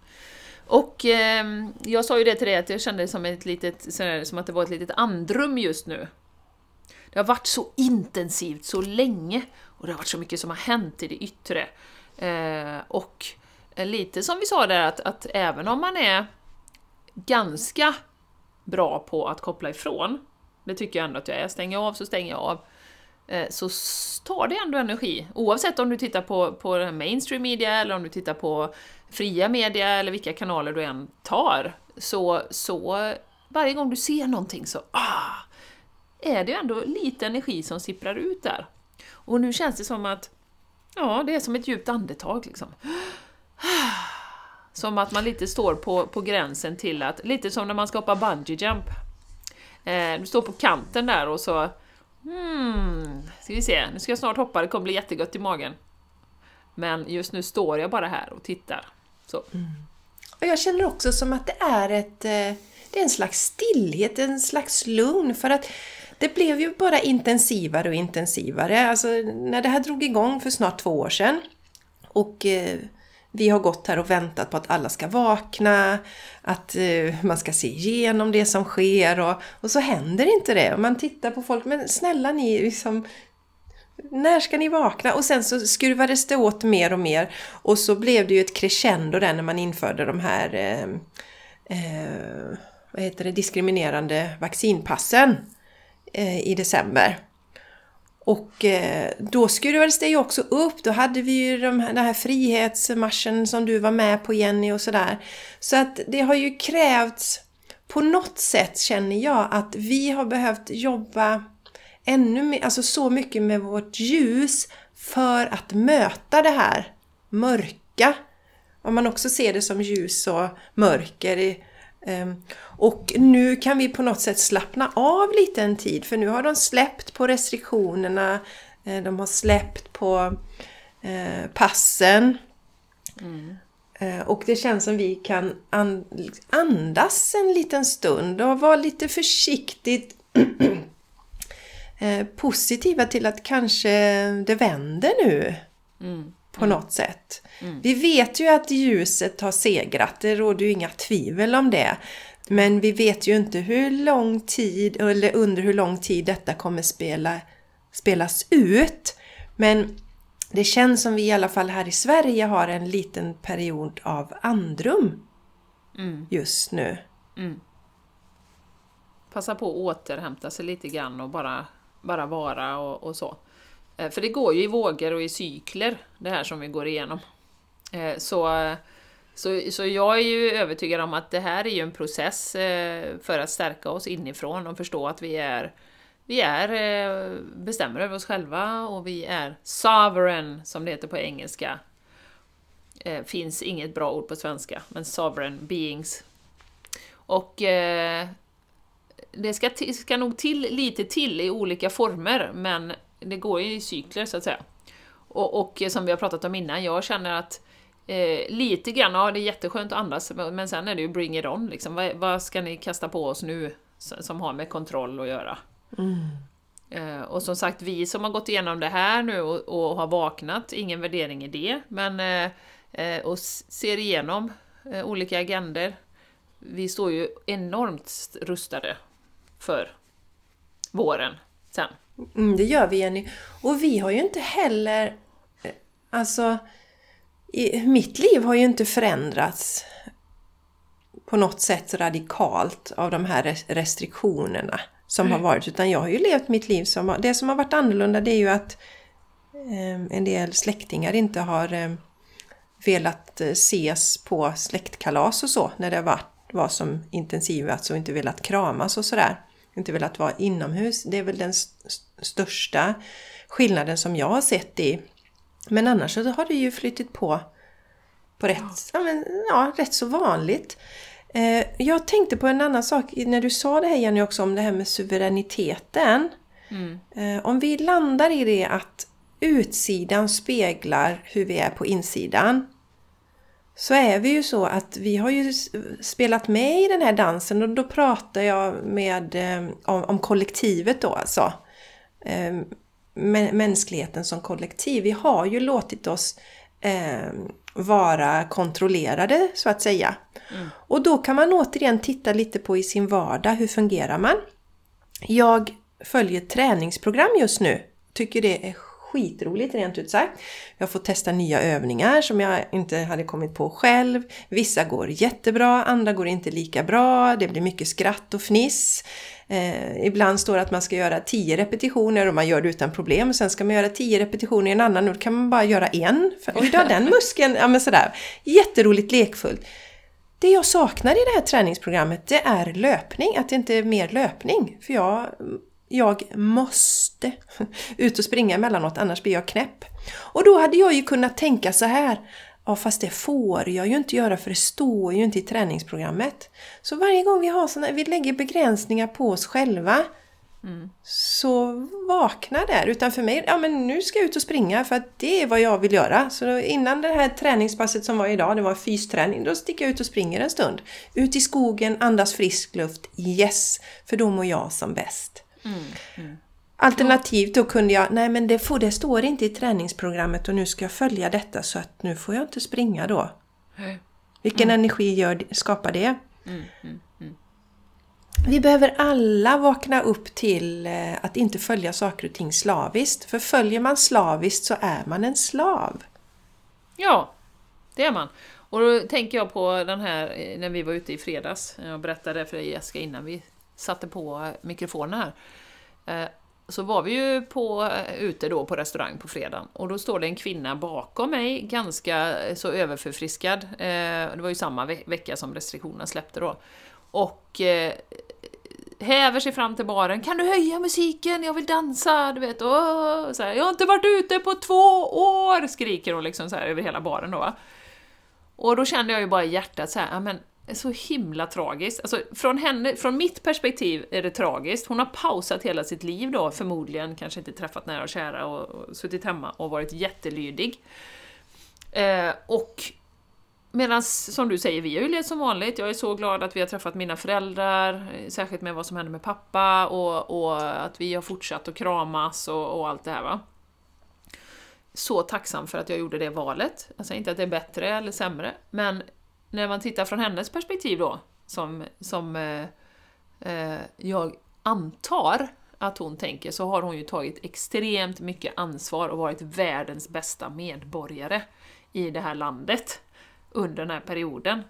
Och eh, jag sa ju det till dig att jag kände det som, ett litet, som att det var ett litet andrum just nu. Det har varit så intensivt så länge och det har varit så mycket som har hänt i det yttre. Eh, och lite som vi sa där att, att även om man är ganska bra på att koppla ifrån, det tycker jag ändå att jag är, stänger jag av så stänger jag av, eh, så tar det ändå energi. Oavsett om du tittar på, på mainstream media eller om du tittar på fria media eller vilka kanaler du än tar, så, så varje gång du ser någonting så ah, är det ju ändå lite energi som sipprar ut där. Och nu känns det som att, ja, det är som ett djupt andetag liksom. [sighs] Som att man lite står på, på gränsen till att, lite som när man ska hoppa bungee jump. Eh, du står på kanten där och så, hmm, ska vi se, nu ska jag snart hoppa, det kommer bli jättegött i magen. Men just nu står jag bara här och tittar. Så. Mm. Och jag känner också som att det är ett... Eh, det är en slags stillhet, en slags lugn. För att det blev ju bara intensivare och intensivare. Alltså när det här drog igång för snart två år sedan. Och eh, vi har gått här och väntat på att alla ska vakna. Att eh, man ska se igenom det som sker. Och, och så händer inte det. Man tittar på folk. Men snälla ni, liksom, när ska ni vakna? Och sen så skruvades det åt mer och mer. Och så blev det ju ett crescendo där när man införde de här eh, eh, vad heter det, diskriminerande vaccinpassen Eh, i december. Och eh, då skruvades det ju också upp. Då hade vi ju de här, den här frihetsmarschen som du var med på Jenny och sådär. Så att det har ju krävts på något sätt känner jag att vi har behövt jobba ännu mer, alltså så mycket med vårt ljus för att möta det här mörka. Om man också ser det som ljus och mörker ehm, Och nu kan vi på något sätt slappna av lite en tid för nu har de släppt på restriktionerna. eh, De har släppt på eh, passen. Eh, Och det känns som vi kan an- andas en liten stund och vara lite försiktigt [clears throat] eh, positiva till att kanske det vänder nu på något sätt. Vi vet ju att ljuset har segrat, det råder ju inga tvivel om det. Men vi vet ju inte hur lång tid, eller under hur lång tid detta kommer spela, spelas ut. Men det känns som vi i alla fall här i Sverige har en liten period av andrum just nu. Passa på att återhämta sig lite grann och bara, bara vara och, och så. Eh, för det går ju i vågor och i cykler, det här som vi går igenom. Eh, så, så, så jag är ju övertygad om att det här är ju en process eh, för att stärka oss inifrån och förstå att vi är vi är, bestämmer över oss själva och vi är sovereign, som det heter på engelska. Finns inget bra ord på svenska, men sovereign beings. Och det ska, ska nog till lite till i olika former, men det går ju i cykler så att säga. Och, och som vi har pratat om innan, jag känner att eh, lite grann, ja det är jätteskönt att andas, men sen är det ju bring it on liksom. Vad, vad ska ni kasta på oss nu som har med kontroll att göra? Eh, och som sagt, vi som har gått igenom det här nu och, och har vaknat, ingen värdering i det, men eh, eh, och ser igenom eh, olika agender. Vi står ju enormt st- rustade för våren sen. Mm, det gör vi Jenny. Och vi har ju inte heller... eh, Alltså, i, mitt liv har ju inte förändrats på något sätt radikalt av de här res- restriktionerna som har varit. Utan jag har ju levt mitt liv som... har- Det som har varit annorlunda det är ju att eh, en del släktingar inte har eh, velat eh, ses på släktkalas och så när det var, var som intensivast och inte velat kramas och sådär. Inte velat vara inomhus. Det är väl den st- st- största skillnaden som jag har sett i. Men annars så har det ju flyttit på på rätt, ja. men, ja, rätt så vanligt. Eh, jag tänkte på en annan sak när du sa det här Jenny också om det här med suveräniteten. Eh, om vi landar i det att utsidan speglar hur vi är på insidan. Så är vi ju så att vi har ju spelat med i den här dansen och då pratar jag med, eh, om, om kollektivet då alltså. Eh, mä- mänskligheten som kollektiv. Vi har ju låtit oss eh, vara kontrollerade så att säga. Och då kan man återigen titta lite på i sin vardag, hur fungerar man? Jag följer träningsprogram just nu. Tycker det är skitroligt rent ut sagt. Jag får testa nya övningar som jag inte hade kommit på själv. Vissa går jättebra, andra går inte lika bra. Det blir mycket skratt och fniss. Eh, ibland står det att man ska göra 10 repetitioner och man gör det utan problem. Sen ska man göra 10 repetitioner i en annan och då kan man bara göra en. För, oj, då den muskeln, ja men sådär. Jätteroligt lekfullt. Det jag saknar i det här träningsprogrammet det är löpning, att det inte är mer löpning. För jag, jag måste [laughs] ut och springa emellanåt annars blir jag knäpp. Och då hade jag ju kunnat tänka så här. Ja fast det får jag ju inte göra för det står ju inte i träningsprogrammet. Så varje gång vi, har såna, vi lägger begränsningar på oss själva så vakna där. Utan för mig, ja men nu ska jag ut och springa för att det är vad jag vill göra. Så innan det här träningspasset som var idag, det var fysträning, då sticker jag ut och springer en stund. Ut i skogen, andas frisk luft, yes! För då mår jag som bäst. Alternativt då kunde jag, nej men det, får, det står inte i träningsprogrammet och nu ska jag följa detta så att nu får jag inte springa då. Vilken energi gör, skapar det? Vi behöver alla vakna upp till eh, att inte följa saker och ting slaviskt. För följer man slaviskt så är man en slav. Ja, det är man. Och då tänker jag på den här, eh, när vi var ute i fredags, jag berättade för dig Jessica innan vi satte på mikrofonen här. Eh, Så var vi ju på, eh, ute då på restaurang på fredagen och då står det en kvinna bakom mig, ganska eh, så överförfriskad. Eh, Det var ju samma ve- vecka som restriktionerna släppte då. Och eh, häver sig fram till baren. Kan du höja musiken? Jag vill dansa! Du vet, åh, så här, jag har inte varit ute på två år! Skriker hon liksom så här över hela baren då. va. Och då kände jag ju bara i hjärtat så här, men är så himla tragiskt. Alltså från, henne, från mitt perspektiv är det tragiskt. Hon har pausat hela sitt liv då, förmodligen kanske inte träffat nära och kära och, och suttit hemma och varit jättelydig. Eh, och Medan, som du säger, vi har ju levt som vanligt. Jag är så glad att vi har träffat mina föräldrar, särskilt med vad som hände med pappa och, och att vi har fortsatt att kramas och, och allt det här va. Så tacksam för att jag gjorde det valet. Jag säger inte att det är bättre eller sämre, men när man tittar från hennes perspektiv då, som, som eh, eh, jag antar att hon tänker, så har hon ju tagit extremt mycket ansvar och varit världens bästa medborgare i det här landet under den här perioden.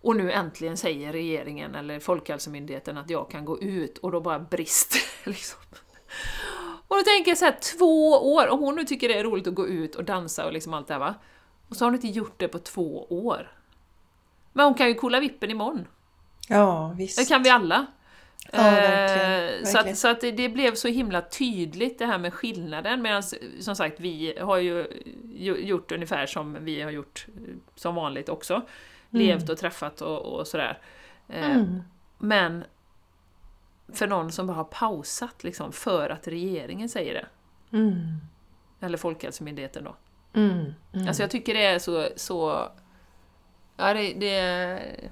Och nu äntligen säger regeringen eller Folkhälsomyndigheten att jag kan gå ut och då bara brister [laughs] liksom. Och då tänker jag så här, två år, om hon nu tycker det är roligt att gå ut och dansa och liksom allt det här va. Och så har hon inte gjort det på två år. Men hon kan ju kolla vippen imorgon. Ja, visst. Det kan vi alla. Ja, verkligen, Eh, Så verkligen. att, så att det, blev så himla tydligt det här med skillnaden medan som sagt vi har ju gjort ungefär som vi har gjort eh, som vanligt också. Levt och träffat och, och sådär. Eh, Mm. Men för någon som bara har pausat liksom för att regeringen säger det. Mm. Eller Folkhälsomyndigheten då. Mm. Mm. Alltså jag tycker det är så... så ja, det, det,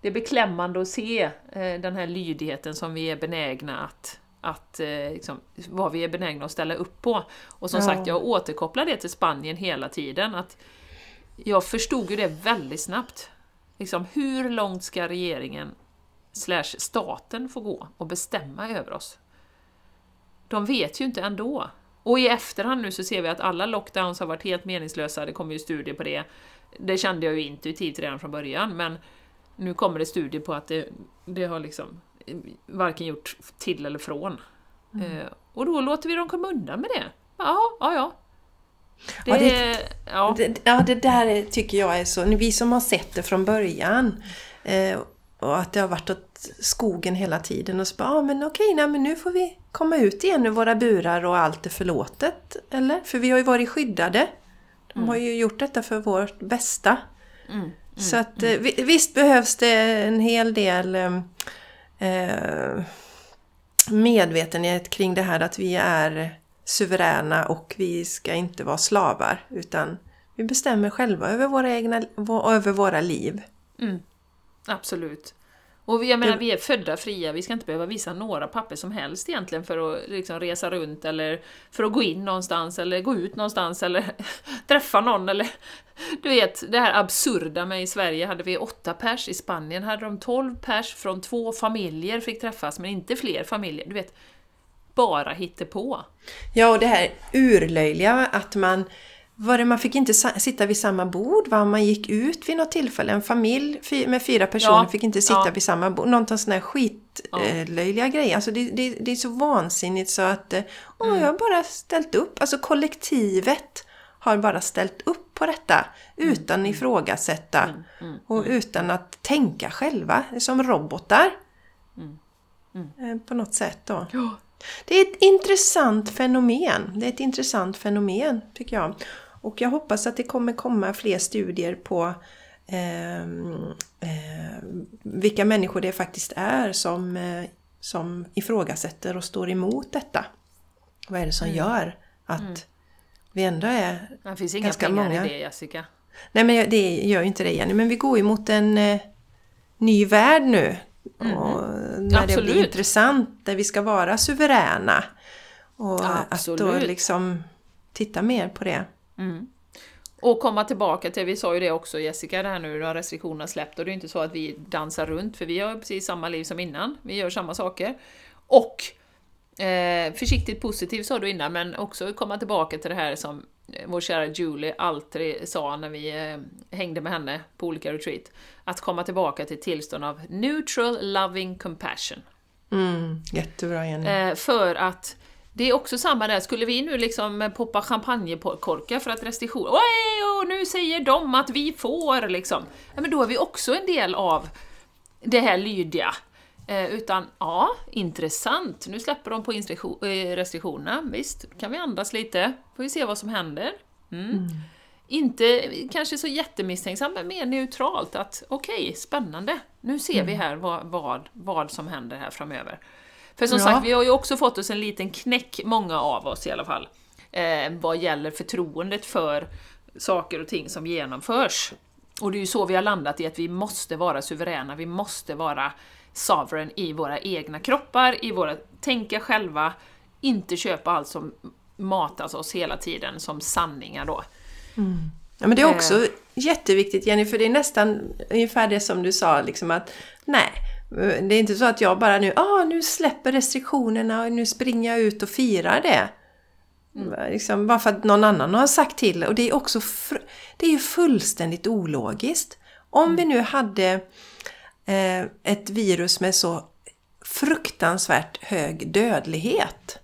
det är beklämmande att se eh, den här lydigheten som vi är benägna att, att eh, liksom, vad vi är benägna att ställa upp på. Och som Ja. sagt, jag återkopplar det till Spanien hela tiden. att Jag förstod ju det väldigt snabbt. Liksom, hur långt ska regeringen slash staten få gå och bestämma över oss? De vet ju inte ändå. Och i efterhand nu så ser vi att alla lockdowns har varit helt meningslösa, det kommer ju studier på det. Det kände jag ju intuitivt redan från början, men nu kommer det studier på att det, det har liksom varken gjort till eller från. Eh, och då låter vi dem komma undan med det. Ja, ja, ja. Det, Ja, det- ja. Det, ja, det där är- tycker jag är så... Vi som har sett det från början eh, och att det har varit åt skogen hela tiden och så bara, ja men okej, nej, men nu får vi komma ut igen ur våra burar och allt är förlåtet. Eller? För vi har ju varit skyddade. De har ju gjort detta för vårt bästa. Mm, Så att eh, vi- visst behövs det en hel del eh, eh, medvetenhet kring det här att vi är suveräna och vi ska inte vara slavar utan vi bestämmer själva över våra egna, över våra liv. Mm, absolut. Och jag menar, vi är födda fria, vi ska inte behöva visa några papper som helst egentligen för att liksom resa runt eller för att gå in någonstans eller gå ut någonstans eller [laughs] träffa någon eller... Du vet, det här absurda med i Sverige hade vi åtta pers, i Spanien hade de 12 pers från två familjer fick träffas, men inte fler familjer. Du vet, bara hittepå. Ja, och det här urlöjliga att man var det, man fick inte sitta vid samma bord, va? man gick ut vid något tillfälle. En familj med fyra personer Ja, fick inte sitta ja. vid samma bord. Någonting sån här Ja. skitlöjliga grejer. Alltså det, det, det är så vansinnigt så att eh, åh, Mm. jag har bara ställt upp. Alltså kollektivet har bara ställt upp på detta Mm. utan ifrågasätta och utan att tänka själva. Som robotar. Eh, På något sätt då. Ja. Det är ett intressant fenomen. Det är ett intressant fenomen tycker jag. Och jag hoppas att det kommer komma fler studier på ehm, eh, vilka människor det faktiskt är som, eh, som ifrågasätter och står emot detta. Vad är det som gör att vi ändå är... Det finns inga Ganska pengar många. i det Jessica. Nej men det gör ju inte det Jenny, men vi går ju mot en eh, ny värld nu. Och när det Absolut. blir intressant, där vi ska vara suveräna. Och att då Absolut. liksom titta mer på det. Och komma tillbaka till, vi sa ju det också Jessica, det här nu när restriktionerna släppt och det är inte så att vi dansar runt för vi har precis samma liv som innan, vi gör samma saker. Och eh, försiktigt positiv sa du innan, men också komma tillbaka till det här som eh, vår kära Julie alltid sa när vi eh, hängde med henne på olika retreat. Att komma tillbaka till tillstånd av neutral loving compassion. Mm, jättebra Jenny. Eh, för att det är också samma där, skulle vi nu liksom poppa champagnekorkar för att restriktioner, Oj, och nu säger de att vi får liksom. Ja, men då är vi också en del av det här lydiga. Eh, utan, ja, intressant, nu släpper de på eh, restriktionerna, visst, då kan vi andas lite, får vi se vad som händer. Mm. Inte kanske så jättemisstänksam, men mer neutralt att okej, spännande, nu ser vi här vad, vad, vad som händer här framöver. För som Ja. sagt, vi har ju också fått oss en liten knäck, många av oss i alla fall, eh, vad gäller förtroendet för saker och ting som genomförs. Och det är ju så vi har landat i att vi måste vara suveräna, vi måste vara sovereign i våra egna kroppar, i våra tänka själva, inte köpa allt som matas oss hela tiden som sanningar då. Ja, men det är Eh. också jätteviktigt Jenny, för det är nästan ungefär det som du sa, liksom att nej, det är inte så att jag bara nu, ah, nu släpper restriktionerna och nu springer jag ut och firar det. Liksom, bara för att någon annan har sagt till. Och det är också det är fullständigt ologiskt. Om vi nu hade eh, ett virus med så fruktansvärt hög dödlighet.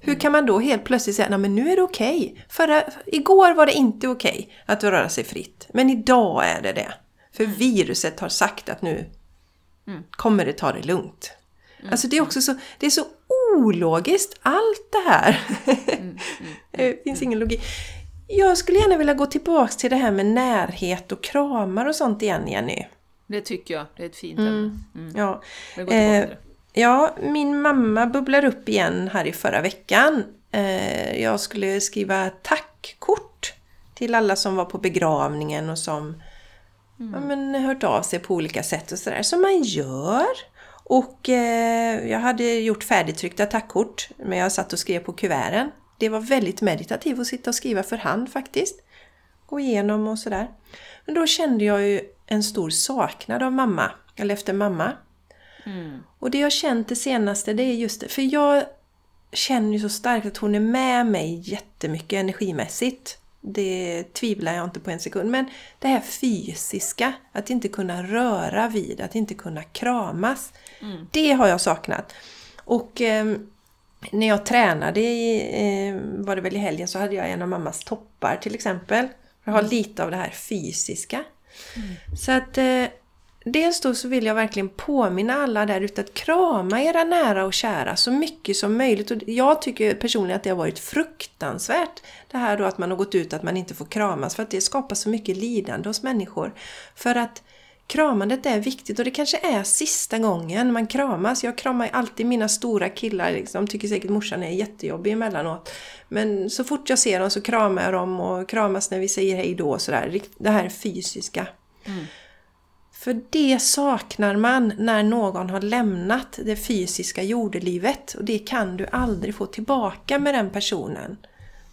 Hur kan man då helt plötsligt säga att nu är det okej? Förra, igår var det inte okej att röra sig fritt. Men idag är det det. För viruset har sagt att nu kommer det ta det lugnt. Alltså det är också så, det är så ologiskt allt det här. [laughs] det finns ingen logik. Jag skulle gärna vilja gå tillbaks till det här med närhet och kramar och sånt igen Jenny. Det tycker jag, det är ett fint ämne. Mm. Ja. Eh. Ja, min mamma bubblar upp igen här i förra veckan. Eh, jag skulle skriva tackkort till alla som var på begravningen och som ja, men, hört av sig på olika sätt och sådär. Som man gör. Och eh, jag hade gjort färdigtryckta tackkort, men jag satt och skrev på kuverten. Det var väldigt meditativt att sitta och skriva för hand faktiskt. Gå igenom och sådär. Men då kände jag ju en stor saknad av mamma, eller efter mamma. Och det jag känt det senaste, det är just det. För jag känner ju så starkt att hon är med mig jättemycket energimässigt. Det tvivlar jag inte på en sekund. Men det här fysiska, att inte kunna röra vid, att inte kunna kramas. Det har jag saknat. Och eh, när jag tränade, eh, var det väl i helgen, så hade jag en av mammas toppar till exempel. Jag har lite av det här fysiska. Så att eh, dels då så vill jag verkligen påminna alla där ute att krama era nära och kära så mycket som möjligt. Och jag tycker personligen att det har varit fruktansvärt det här då att man har gått ut att man inte får kramas för att det skapar så mycket lidande hos människor. För att kramandet är viktigt och det kanske är sista gången man kramas. Jag kramar ju alltid mina stora killar, liksom. tycker säkert morsan är jättejobbig emellanåt. Men så fort jag ser dem så kramar jag dem och kramas när vi säger hej då och sådär. Det här fysiska. Mm. För det saknar man när någon har lämnat det fysiska jordelivet och det kan du aldrig få tillbaka med den personen.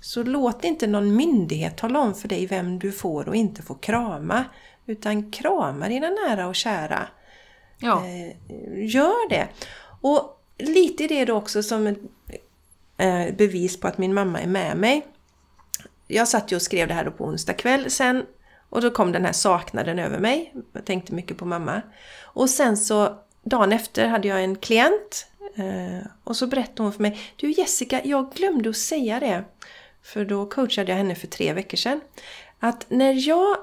Så låt inte någon myndighet tala om för dig vem du får och inte får krama. Utan krama dina nära och kära. Ja. Eh, gör det. Och lite i det då också som ett eh, bevis på att min mamma är med mig. Jag satt ju och skrev det här då på onsdag kväll sen och då kom den här saknaden över mig. Jag tänkte mycket på mamma. Och sen så dagen efter hade jag en klient eh, och så berättade hon för mig Du Jessica, jag glömde att säga det. För då coachade jag henne för tre veckor sedan. Att när jag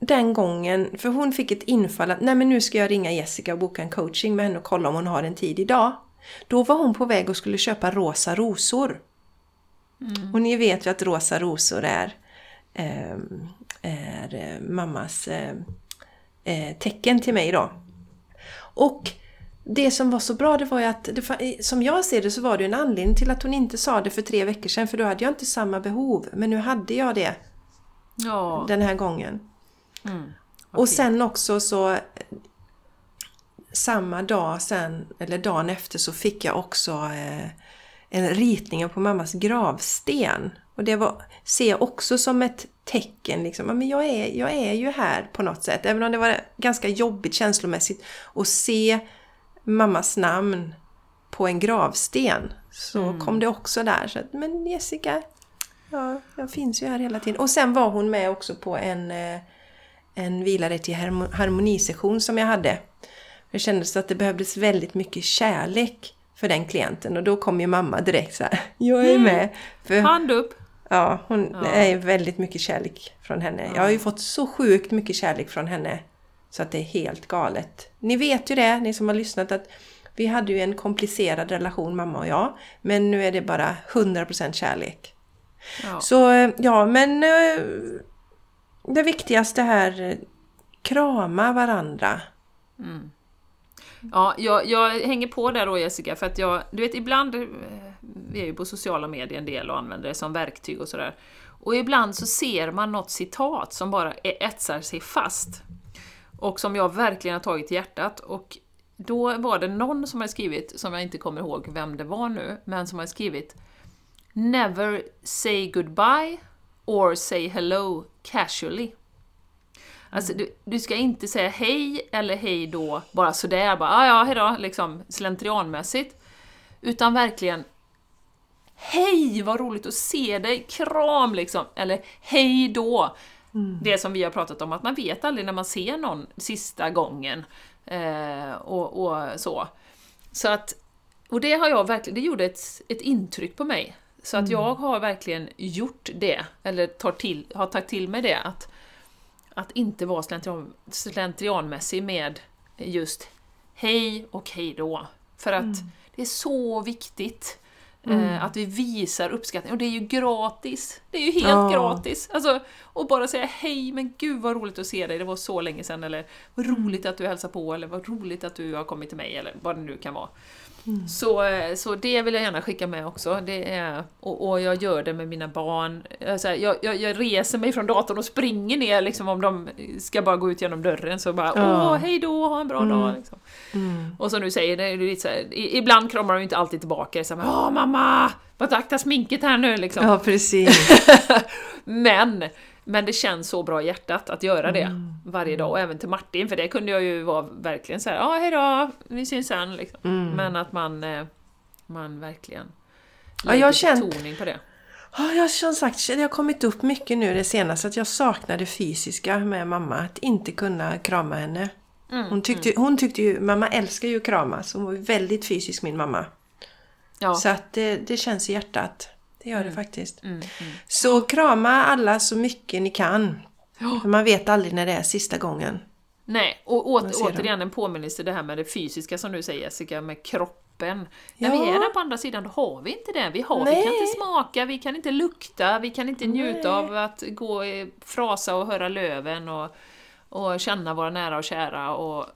den gången, för hon fick ett infall att nej men nu ska jag ringa Jessica och boka en coaching med henne och kolla om hon har en tid idag. Då var hon på väg och skulle köpa rosa rosor. Och ni vet ju att rosa rosor är, eh, är eh, mammas eh, eh, tecken till mig då. Och det som var så bra det var ju att, det, som jag ser det så var det en anledning till att hon inte sa det för tre veckor sedan för då hade jag inte samma behov. Men nu hade jag det Ja. den här gången. Mm. Och sen också så samma dag sen, eller dagen efter så fick jag också eh, en ritning på mammas gravsten. Och det var, ser jag också som ett tecken liksom. Ja, Men jag är, jag är ju här på något sätt. Även om det var ganska jobbigt känslomässigt att se mammas namn på en gravsten. Så kom det också där. Så att, men Jessica, ja, jag finns ju här hela tiden. Och sen var hon med också på en eh, en vilare till harmo- harmonisession som jag hade. Det kändes att det behövdes väldigt mycket kärlek för den klienten och då kom ju mamma direkt så här. [laughs] Jag är med! För, Hand upp! Ja, hon Ja. är väldigt mycket kärlek från henne. Jag har ju fått så sjukt mycket kärlek från henne så att det är helt galet. Ni vet ju det, ni som har lyssnat, att vi hade ju en komplicerad relation mamma och jag. Men nu är det bara 100% kärlek. Ja. Så ja, men eh, det viktigaste här, krama varandra. Ja, jag, jag hänger på där då Jessica, för att jag, du vet ibland, eh, vi är ju på sociala medier en del och använder det som verktyg och sådär, och ibland så ser man något citat som bara e- etsar sig fast. Och som jag verkligen har tagit till hjärtat. Och då var det någon som har skrivit, som jag inte kommer ihåg vem det var nu, men som har skrivit Never say goodbye or say hello casually. Alltså, du, du ska inte säga hej eller hej då, bara sådär, bara ah, ja, hejdå, liksom slentrianmässigt. Utan verkligen Hej, vad roligt att se dig, kram liksom, eller hej då. Det som vi har pratat om, att man vet aldrig när man ser någon sista gången. Eh, och, och så. Så att, och det har jag verkligen, det gjorde ett, ett intryck på mig. Så att jag har verkligen gjort det, eller tar till, har tagit till mig det, att, att inte vara slentrian, slentrianmässig med just hej och hej då. För att det är så viktigt eh, att vi visar uppskattning. Och det är ju gratis! Det är ju helt Ja. gratis! Alltså, och bara säga hej, men gud vad roligt att se dig, det var så länge sedan, eller vad roligt att du hälsar på, eller vad roligt att du har kommit till mig, eller vad det nu kan vara. Så, så det vill jag gärna skicka med också. Det är, och, och jag gör det med mina barn. Alltså, jag, jag, jag reser mig från datorn och springer ner liksom, om de ska bara gå ut genom dörren. Så bara Ja. åh, hej då, ha en bra dag. Liksom. Och som du säger, det är lite så här, ibland kramar de inte alltid tillbaka. Så här, åh mamma, vad akta sminket här nu liksom. Ja, precis. [laughs] Men, men det känns så bra i hjärtat att göra det Mm. varje dag, och även till Martin, för det kunde jag ju vara verkligen såhär, ja hejdå, vi syns sen. Liksom. Mm. Men att man, eh, man verkligen Ja, jag lägger känt- betoning på det. Ja, jag som sagt det har kommit upp mycket nu det senaste att jag saknade fysiska med mamma. Att inte kunna krama henne. Mm, Hon tyckte, hon tyckte ju, mamma älskar ju att kramas. Hon var ju väldigt fysisk min mamma. Ja. Så att det, det känns i hjärtat. Det gör det faktiskt. Mm, mm. Så krama alla så mycket ni kan. För man vet aldrig när det är sista gången. Nej, och åter, återigen en påminnelse det här med det fysiska som du säger Jessica, med kroppen. När Ja. vi är där på andra sidan, då har vi inte det. Vi, har, vi kan inte smaka, vi kan inte lukta, vi kan inte njuta Nej. av att gå frasa och höra löven och, och känna våra nära och kära och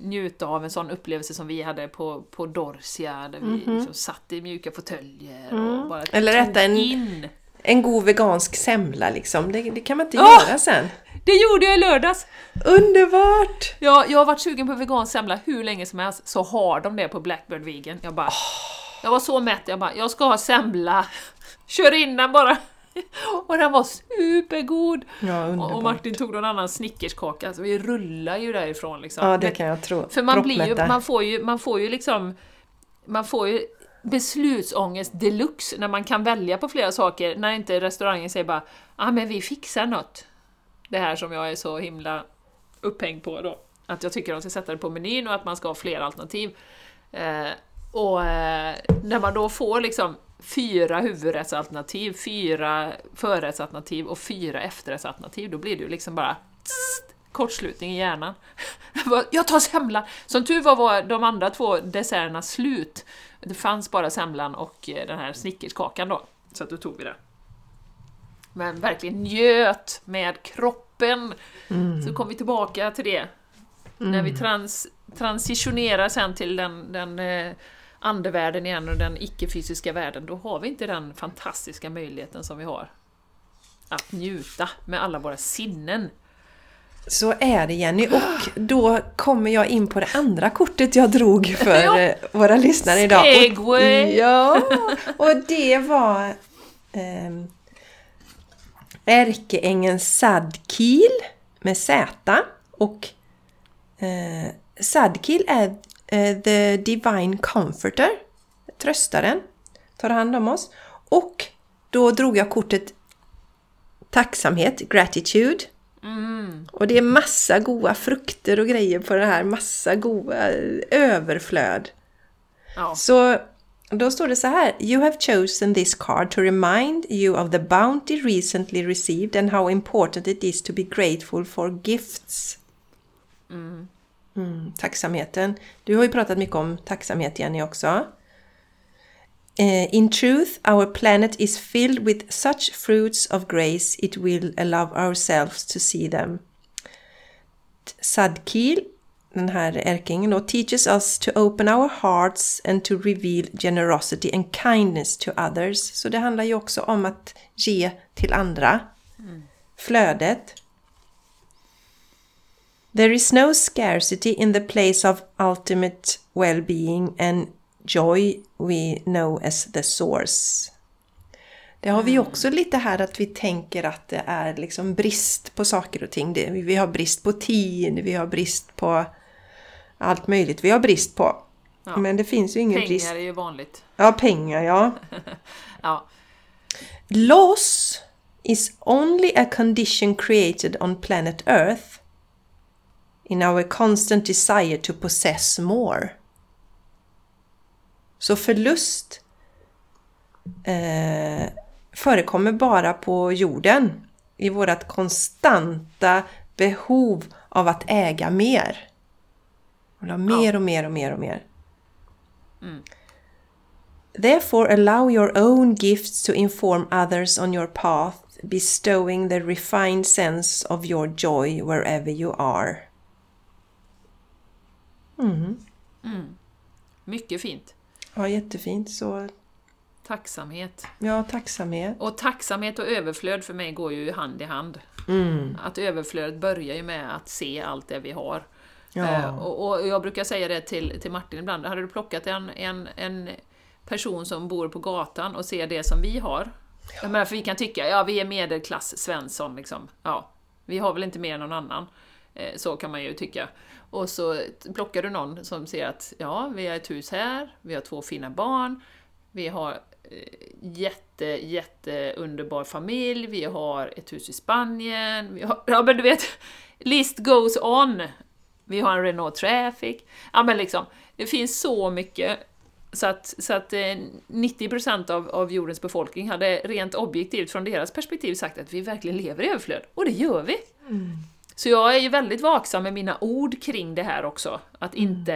njuta av en sån upplevelse som vi hade på, på Dorsia, där vi liksom satt i mjuka fåtöljer och bara. Eller äta en- in. En god vegansk semla liksom. Det, det kan man inte Ja! göra sen. Det gjorde jag i lördags! Underbart! Ja, jag har varit sugen på vegansk semla hur länge som helst, så har de det på Blackbird Vegan. Jag bara... Jag var så mätt, jag bara, jag ska ha semla. Kör in den bara! [laughs] Och den var supergod! Ja, Och- Martin tog någon annan snickerskaka, så vi rullar ju därifrån liksom. Ja, det kan jag tro. För man blir ju, man får ju, man får ju liksom, man får ju beslutsångest deluxe när man kan välja på flera saker, när inte restaurangen säger bara ah, men vi fixar något. Det här som jag är så himla upphängd på då. Att jag tycker de ska sätta det på menyn och att man ska ha fler alternativ. Eh, och eh, när man då får liksom fyra huvudrättsalternativ, fyra förrättsalternativ och fyra efterrättsalternativ, då blir det ju liksom bara tss, kortslutning i hjärnan. [laughs] Jag tar semla! Som tur var var de andra två desserterna slut. Det fanns bara semlan och eh, den här snickerskakan då, så att då tog vi det. Men verkligen njöt med kroppen. Så kom vi tillbaka till det. När vi trans, transitionerar sen till den, den eh, andevärlden igen och den icke-fysiska världen, då har vi inte den fantastiska möjligheten som vi har. Att njuta med alla våra sinnen. Så är det Jenny och då kommer jag in på det andra kortet jag drog för [laughs] Ja. eh, våra lyssnare idag. Och, Segway! [laughs] ja, och det var ehm, ärkeängeln Sadkiel med Z och eh, Sadkiel är eh, the divine comforter, tröstaren, tar hand om oss. Och då drog jag kortet tacksamhet, gratitude. Och det är massa goda frukter och grejer på det här, massa goda överflöd. Ja. Så då står det så här. You have chosen this card to remind you of the bounty recently received and how important it is to be grateful for gifts. Mm, tacksamheten. Du har ju pratat mycket om tacksamhet Jenny också. Eh, in truth, our planet is filled with such fruits of grace it will allow ourselves to see them. Sadkil, den här ärkeängeln då, teaches us to open our hearts and to reveal generosity and kindness to others. Så det handlar ju också om att ge till andra. Flödet. There is no scarcity in the place of ultimate well-being and joy we know as the source. Det har vi ju också lite här att vi tänker att det är liksom brist på saker och ting. Vi har brist på tid, vi har brist på allt möjligt vi har brist på. Ja. Men det finns ju ingen brist. Pengar är ju vanligt. Ja, pengar ja. [laughs] Ja. Loss is only a condition created on planet Earth in our constant desire to possess more. Så förlust eh, förekommer bara på jorden i vårt konstanta behov av att äga mer. Ha mer och mer och mer och mer. Therefore allow your own gifts to inform others on your path, bestowing the refined sense of your joy wherever you are. Mycket fint. Ja, jättefint. Så Tacksamhet. ja, tacksamhet. Och tacksamhet och överflöd för mig går ju hand i hand. Att överflödet börjar ju med att se allt det vi har. Ja. Eh, och, och jag brukar säga det till, till Martin ibland, hade du plockat en, en, en person som bor på gatan och ser det som vi har, jag menar, för vi kan tycka, ja vi är medelklass Svensson liksom, ja, vi har väl inte mer än någon annan. Eh, Så kan man ju tycka. Och så plockar du någon som ser att ja, vi har ett hus här, vi har två fina barn, vi har eh, jätte, jätte underbar familj, vi har ett hus i Spanien, vi har, ja men du vet, list goes on. Vi har en Renault Traffic. Ja men liksom, det finns så mycket så att, så att eh, 90% av, av jordens befolkning hade rent objektivt från deras perspektiv sagt att vi verkligen lever i överflöd. Och det gör vi! Mm. Så jag är ju väldigt vaksam med mina ord kring det här också. Att inte,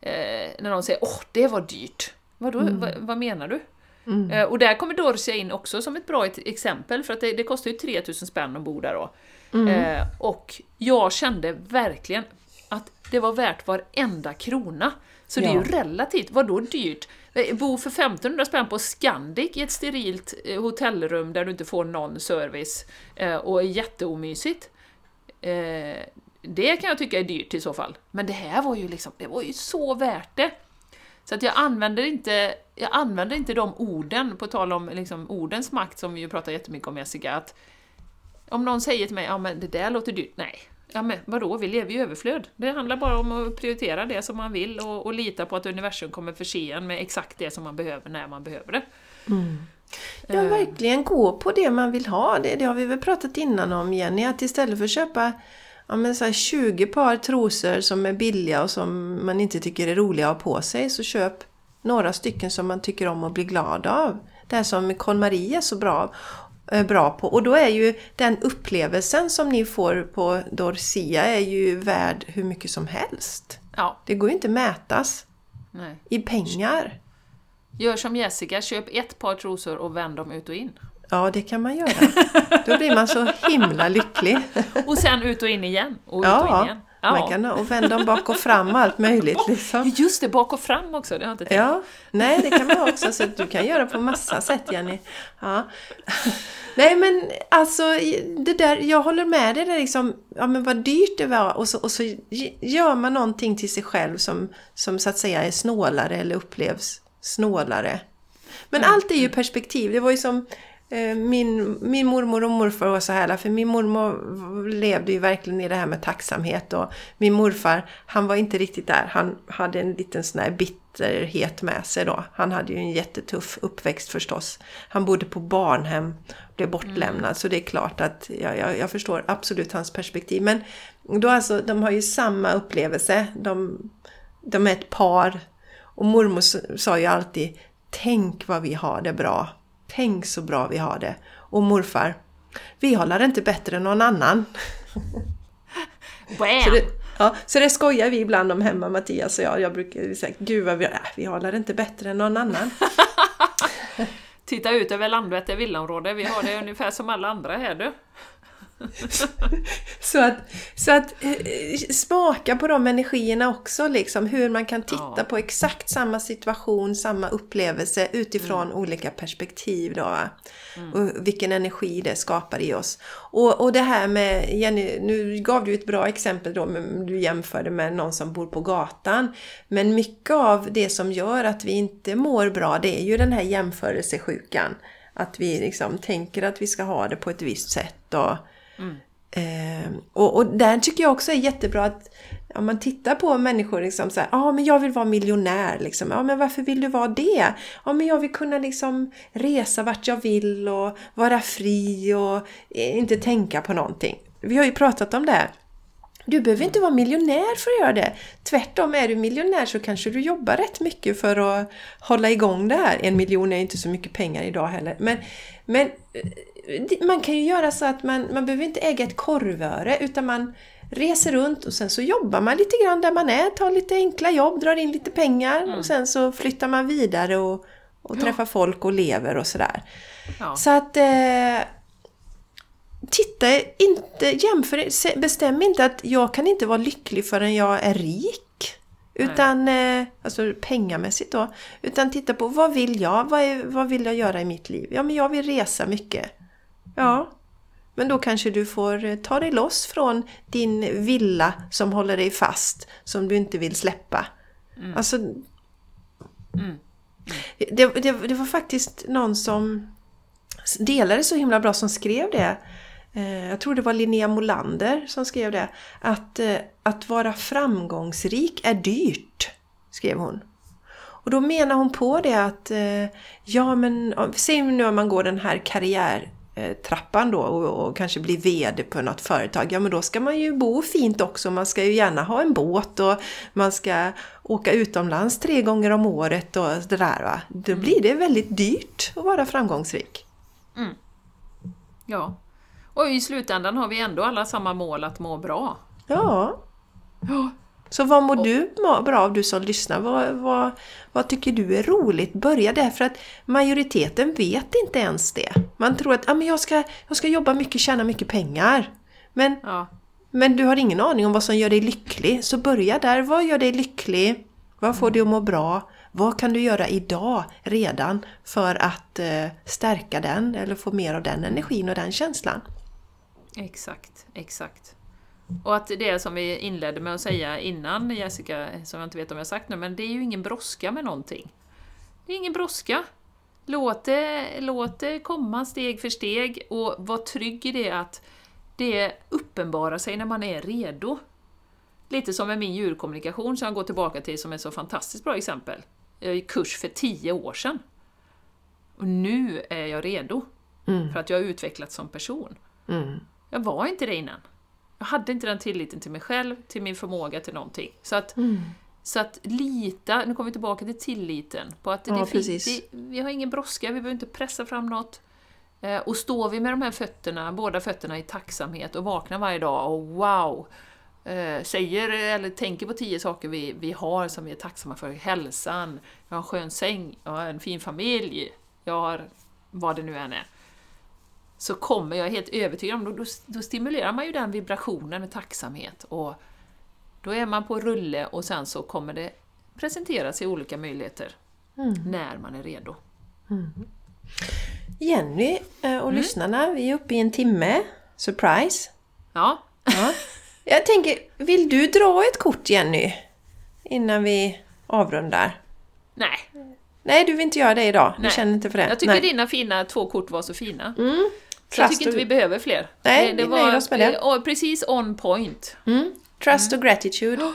eh, när någon säger åh, det var dyrt. Vadå, vad, vad menar du? Eh, och där kommer Dorsia in också som ett bra exempel, för att det, det kostar ju 3000 spänn att bo där då. Eh, och jag kände verkligen att det var värt varenda krona. Så det är ju Ja. relativt, vadå dyrt? Eh, Bo för 1500 spänn på Scandic i ett sterilt eh, hotellrum där du inte får någon service eh, och är jätteomysigt. Eh, det kan jag tycka är dyrt i så fall. Men det här var ju liksom, det var ju så värt det. Så att jag använder inte, jag använder inte de orden, på tal om liksom ordens makt som vi ju pratar jättemycket om Jessica, att om någon säger till mig ja men det där låter dyrt, nej. Ja men vadå, vi lever ju i överflöd. Det handlar bara om att prioritera det som man vill och, och lita på att universum kommer förse en med exakt det som man behöver när man behöver det. Mm. Ja, verkligen gå på det man vill ha. Det, det har vi väl pratat innan om Jenny, att istället för att köpa ja, men så 20 par trosor som är billiga och som man inte tycker är roliga att ha på sig, så köp några stycken som man tycker om och blir glad av. Det här som KonMari är så bra, är bra på. Och då är ju den upplevelsen som ni får på Dorsia är ju värd hur mycket som helst. Ja. Det går ju inte att mätas Nej. i pengar. Gör som Jessica, köp ett par trosor och vänd dem ut och in. Ja, det kan man göra. Då blir man så himla lycklig. Och sen ut och in igen. Och ut Ja, och in igen. Man kan och vända dem bak och fram allt möjligt. Liksom. Just det, bak och fram också, det har jag inte tänkt Ja, nej det kan man också. Så du kan göra på massa sätt Jenny. Ja. Nej men alltså, det där, jag håller med dig där liksom, ja men vad dyrt det var och så, och så gör man någonting till sig själv som, som så att säga är snålare eller upplevs snålare. Men allt är ju perspektiv. Det var ju som eh, min, min mormor och morfar var så här, för min mormor levde ju verkligen i det här med tacksamhet och min morfar, han var inte riktigt där. Han hade en liten sån här bitterhet med sig då. Han hade ju en jättetuff uppväxt förstås. Han bodde på barnhem, blev bortlämnad, så det är klart att jag, jag, jag förstår absolut hans perspektiv. Men då alltså, de har ju samma upplevelse. De, de är ett par och mormor sa ju alltid Tänk vad vi har det bra. Tänk så bra vi har det. Och morfar, vi håller inte bättre än någon annan. [laughs] Bam! Så det, ja, så det skojar vi ibland om hemma, Mattias och jag. Jag brukar säga, gud vad vi, äh, vi håller inte bättre än någon annan. [laughs] Titta ut över Landvetter villaområde, vi har det ungefär som alla andra här du. Så att, så att eh, smaka på de energierna också, liksom, hur man kan titta Ja. på exakt samma situation, samma upplevelse utifrån Mm. olika perspektiv. Då, va? Och vilken energi det skapar i oss. Och, och det här med, Jenny, nu gav du ett bra exempel då, du jämförde med någon som bor på gatan. Men mycket av det som gör att vi inte mår bra, det är ju den här jämförelsesjukan. Att vi liksom tänker att vi ska ha det på ett visst sätt. Och, Mm. Eh, och, och där tycker jag också är jättebra att om man tittar på människor liksom så här, ja ah, men jag vill vara miljonär liksom. Ja men varför vill du vara det? Ja men jag vill kunna liksom resa vart jag vill och vara fri och eh, inte tänka på någonting. Vi har ju pratat om det. här. Du behöver inte vara miljonär för att göra det. Tvärtom, är du miljonär så kanske du jobbar rätt mycket för att hålla igång det här. En miljon är inte så mycket pengar idag heller. Men, men eh, man kan ju göra så att man, man behöver inte äga ett korvöre utan man reser runt och sen så jobbar man lite grann där man är, tar lite enkla jobb, drar in lite pengar och sen så flyttar man vidare och, och träffar folk och lever och sådär. Ja. Så att eh, titta inte, jämför, bestäm inte att jag kan inte vara lycklig förrän jag är rik. Utan, eh, alltså pengamässigt då. Utan titta på vad vill jag? Vad, är, vad vill jag göra i mitt liv? Ja, men jag vill resa mycket. Ja, men då kanske du får eh, ta dig loss från din villa som håller dig fast, som du inte vill släppa. Alltså, det, det, det var faktiskt någon som delade så himla bra som skrev det. Eh, Jag tror det var Linnea Molander som skrev det. Att, eh, att vara framgångsrik är dyrt, skrev hon. Och då menar hon på det att, ja men, säg nu om man går den här karriärtrappan då och, och kanske blir VD på något företag. Ja men då ska man ju bo fint också. Man ska ju gärna ha en båt och man ska åka utomlands tre gånger om året och det där va. Då blir det väldigt dyrt att vara framgångsrik. Ja. Och i slutändan har vi ändå alla samma mål att må bra. Ja. Ja. Så vad mår du må- bra av du som lyssnar? Vad, vad, vad tycker du är roligt? Börja där för att majoriteten vet inte ens det. Man tror att ah, men jag, ska, jag ska jobba mycket, tjäna mycket pengar. Men, Ja. men du har ingen aning om vad som gör dig lycklig. Så börja där. Vad gör dig lycklig? Vad får dig att må bra? Vad kan du göra idag redan för att eh, stärka den eller få mer av den energin och den känslan? Exakt, exakt. Och att det är som vi inledde med att säga innan Jessica, som jag inte vet om jag sagt nu, men det är ju ingen brådska med någonting. Det är ingen brådska. Låt det, låt det komma steg för steg och var trygg i det att det uppenbarar sig när man är redo. Lite som med min djurkommunikation som jag går tillbaka till som är ett så fantastiskt bra exempel. Jag gick kurs för tio år sedan. Och nu är jag redo. Mm. För att jag har utvecklats som person. Mm. Jag var inte det innan. Jag hade inte den tilliten till mig själv, till min förmåga, till någonting. Så att, Mm. så att lita, nu kommer vi tillbaka till tilliten, på att det Ja, är fint, precis. det, vi har ingen brådska, vi behöver inte pressa fram något. Eh, och står vi med de här fötterna, båda fötterna i tacksamhet och vaknar varje dag och wow, eh, säger eller tänker på tio saker vi, vi har som vi är tacksamma för. Hälsan, jag har en skön säng, jag har en fin familj, jag har vad det nu än är. Så kommer jag helt övertygad om, då, då, stimulerar man ju den vibrationen med tacksamhet och då är man på rulle och sen så kommer det presenteras i olika möjligheter Mm. när man är redo. Jenny eh, Mm. och lyssnarna, vi är uppe i en timme. Surprise! Ja, Ja. Jag tänker, vill du dra ett kort Jenny? Innan vi avrundar? nej. Nej, du vill inte göra det idag. Du Nej. känner inte för det? Jag tycker Nej. dina fina två kort var så fina. Mm. Så jag Trust tycker inte vi behöver fler. Nej, det vi nöjer oss med det. precis on point. Mm. Trust och gratitude.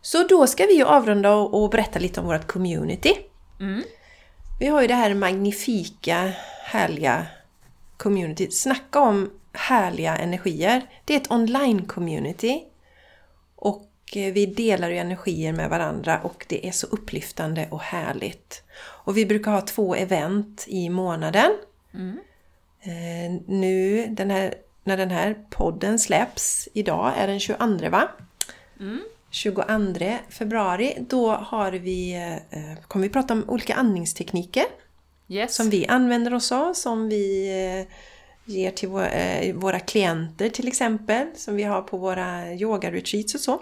Så då ska vi ju avrunda och, berätta lite om vårt community. Mm. Vi har ju det här magnifika, härliga community. Snacka om härliga energier. Det är ett online-community. Och eh, vi delar ju energier med varandra och det är så upplyftande och härligt. Och vi brukar ha två event i månaden. Mm. Eh, nu, den här, när den här podden släpps, idag är den 22 va? Mm. 22 februari, då har vi, eh, kommer vi prata om olika andningstekniker Yes. som vi använder oss av, som vi eh, ger till våra, våra klienter till exempel, som vi har på våra yoga-retreats och så.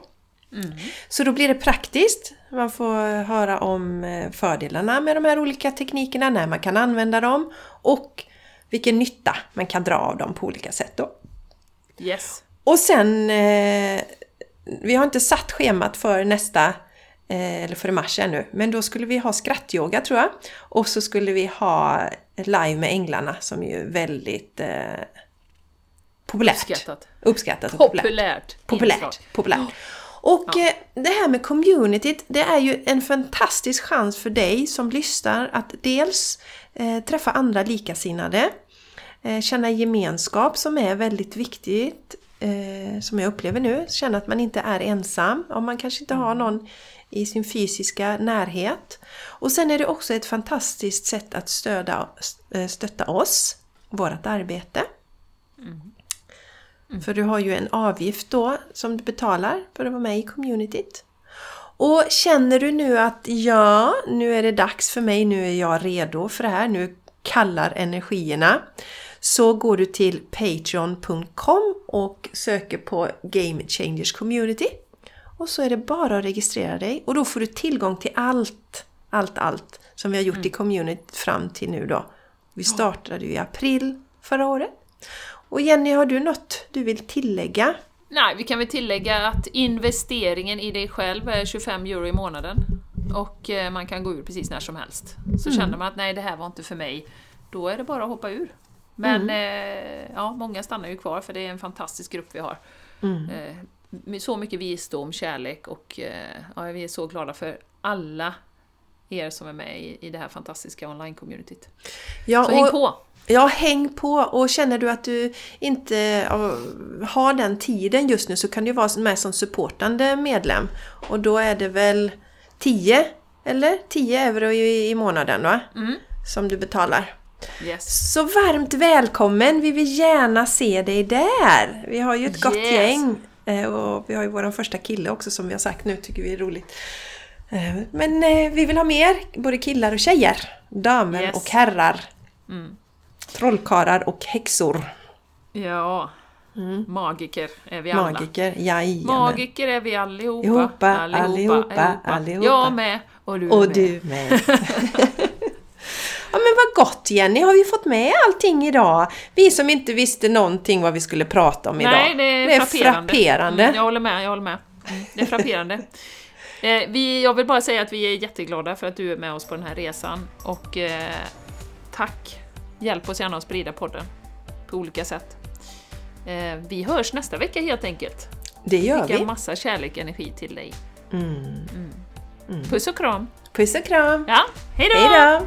Mm. Så då blir det praktiskt. Man får höra om fördelarna med de här olika teknikerna, när man kan använda dem och vilken nytta man kan dra av dem på olika sätt. Då. Yes. Och sen, eh, vi har inte satt schemat för nästa, eh, eller för mars ännu, men då skulle vi ha skrattyoga tror jag. Och så skulle vi ha live med änglarna som är ju väldigt eh, populärt. Uppskattat. Uppskattat och populärt. Populärt. Populärt. populärt. Och eh, det här med communityt, det är ju en fantastisk chans för dig som lyssnar att dels eh, träffa andra likasinnade, eh, känna gemenskap som är väldigt viktigt, eh, som jag upplever nu, känna att man inte är ensam, om man kanske inte har någon i sin fysiska närhet. Och sen är det också ett fantastiskt sätt att stöda, stötta oss, vårt arbete. För du har ju en avgift då som du betalar för att vara med i communityt. Och känner du nu att ja, nu är det dags för mig, nu är jag redo för det här, nu kallar energierna. Så går du till patreon.com och söker på Game Changers Community. Och så är det bara att registrera dig och då får du tillgång till allt, allt, allt som vi har gjort i communityt fram till nu då. Vi startade ju i april förra året. Och Jenny, har du något du vill tillägga? Nej, vi kan väl tillägga att investeringen i dig själv är 25 euro i månaden. Och eh, man kan gå ur precis när som helst. Så känner man att nej, det här var inte för mig, då är det bara att hoppa ur. Men eh, ja, många stannar ju kvar för det är en fantastisk grupp vi har. Eh, med så mycket visdom, kärlek och eh, ja, vi är så glada för alla er som är med i, i det här fantastiska online-communityt. Ja, Så häng på! Ja, häng på och känner du att du inte har den tiden just nu så kan du vara med som supportande medlem. Och då är det väl 10 eller 10 euro i, i månaden va? Mm. Som du betalar. Yes. Så varmt välkommen! Vi vill gärna se dig där! Vi har ju ett gott Yes. gäng. Eh, Och vi har ju vår första kille också som vi har sagt nu, tycker vi är roligt. Eh, Men eh, vi vill ha mer, både killar och tjejer. Damer Yes. och herrar. Mm. Trollkarlar och häxor. Ja, magiker är vi alla. Magiker, jajamän. Magiker är vi allihopa. Ihoppa, allihopa, allihopa. Jag med. Och du Och med. du med. [laughs] Ja men vad gott Jenny, har vi fått med allting idag? Vi som inte visste någonting vad vi skulle prata om idag. Nej, det är, frapperande. frapperande. Mm, jag håller med, jag håller med. Mm, det är frapperande. [laughs] eh, vi, jag vill bara säga att vi är jätteglada för att du är med oss på den här resan och eh, tack! Hjälp oss gärna att sprida podden på olika sätt. Eh, vi hörs nästa vecka helt enkelt. Det gör Skicka vi. massa kärlek och energi till dig. Mm. Puss och kram! Puss och kram! Ja, hej då! Hej då!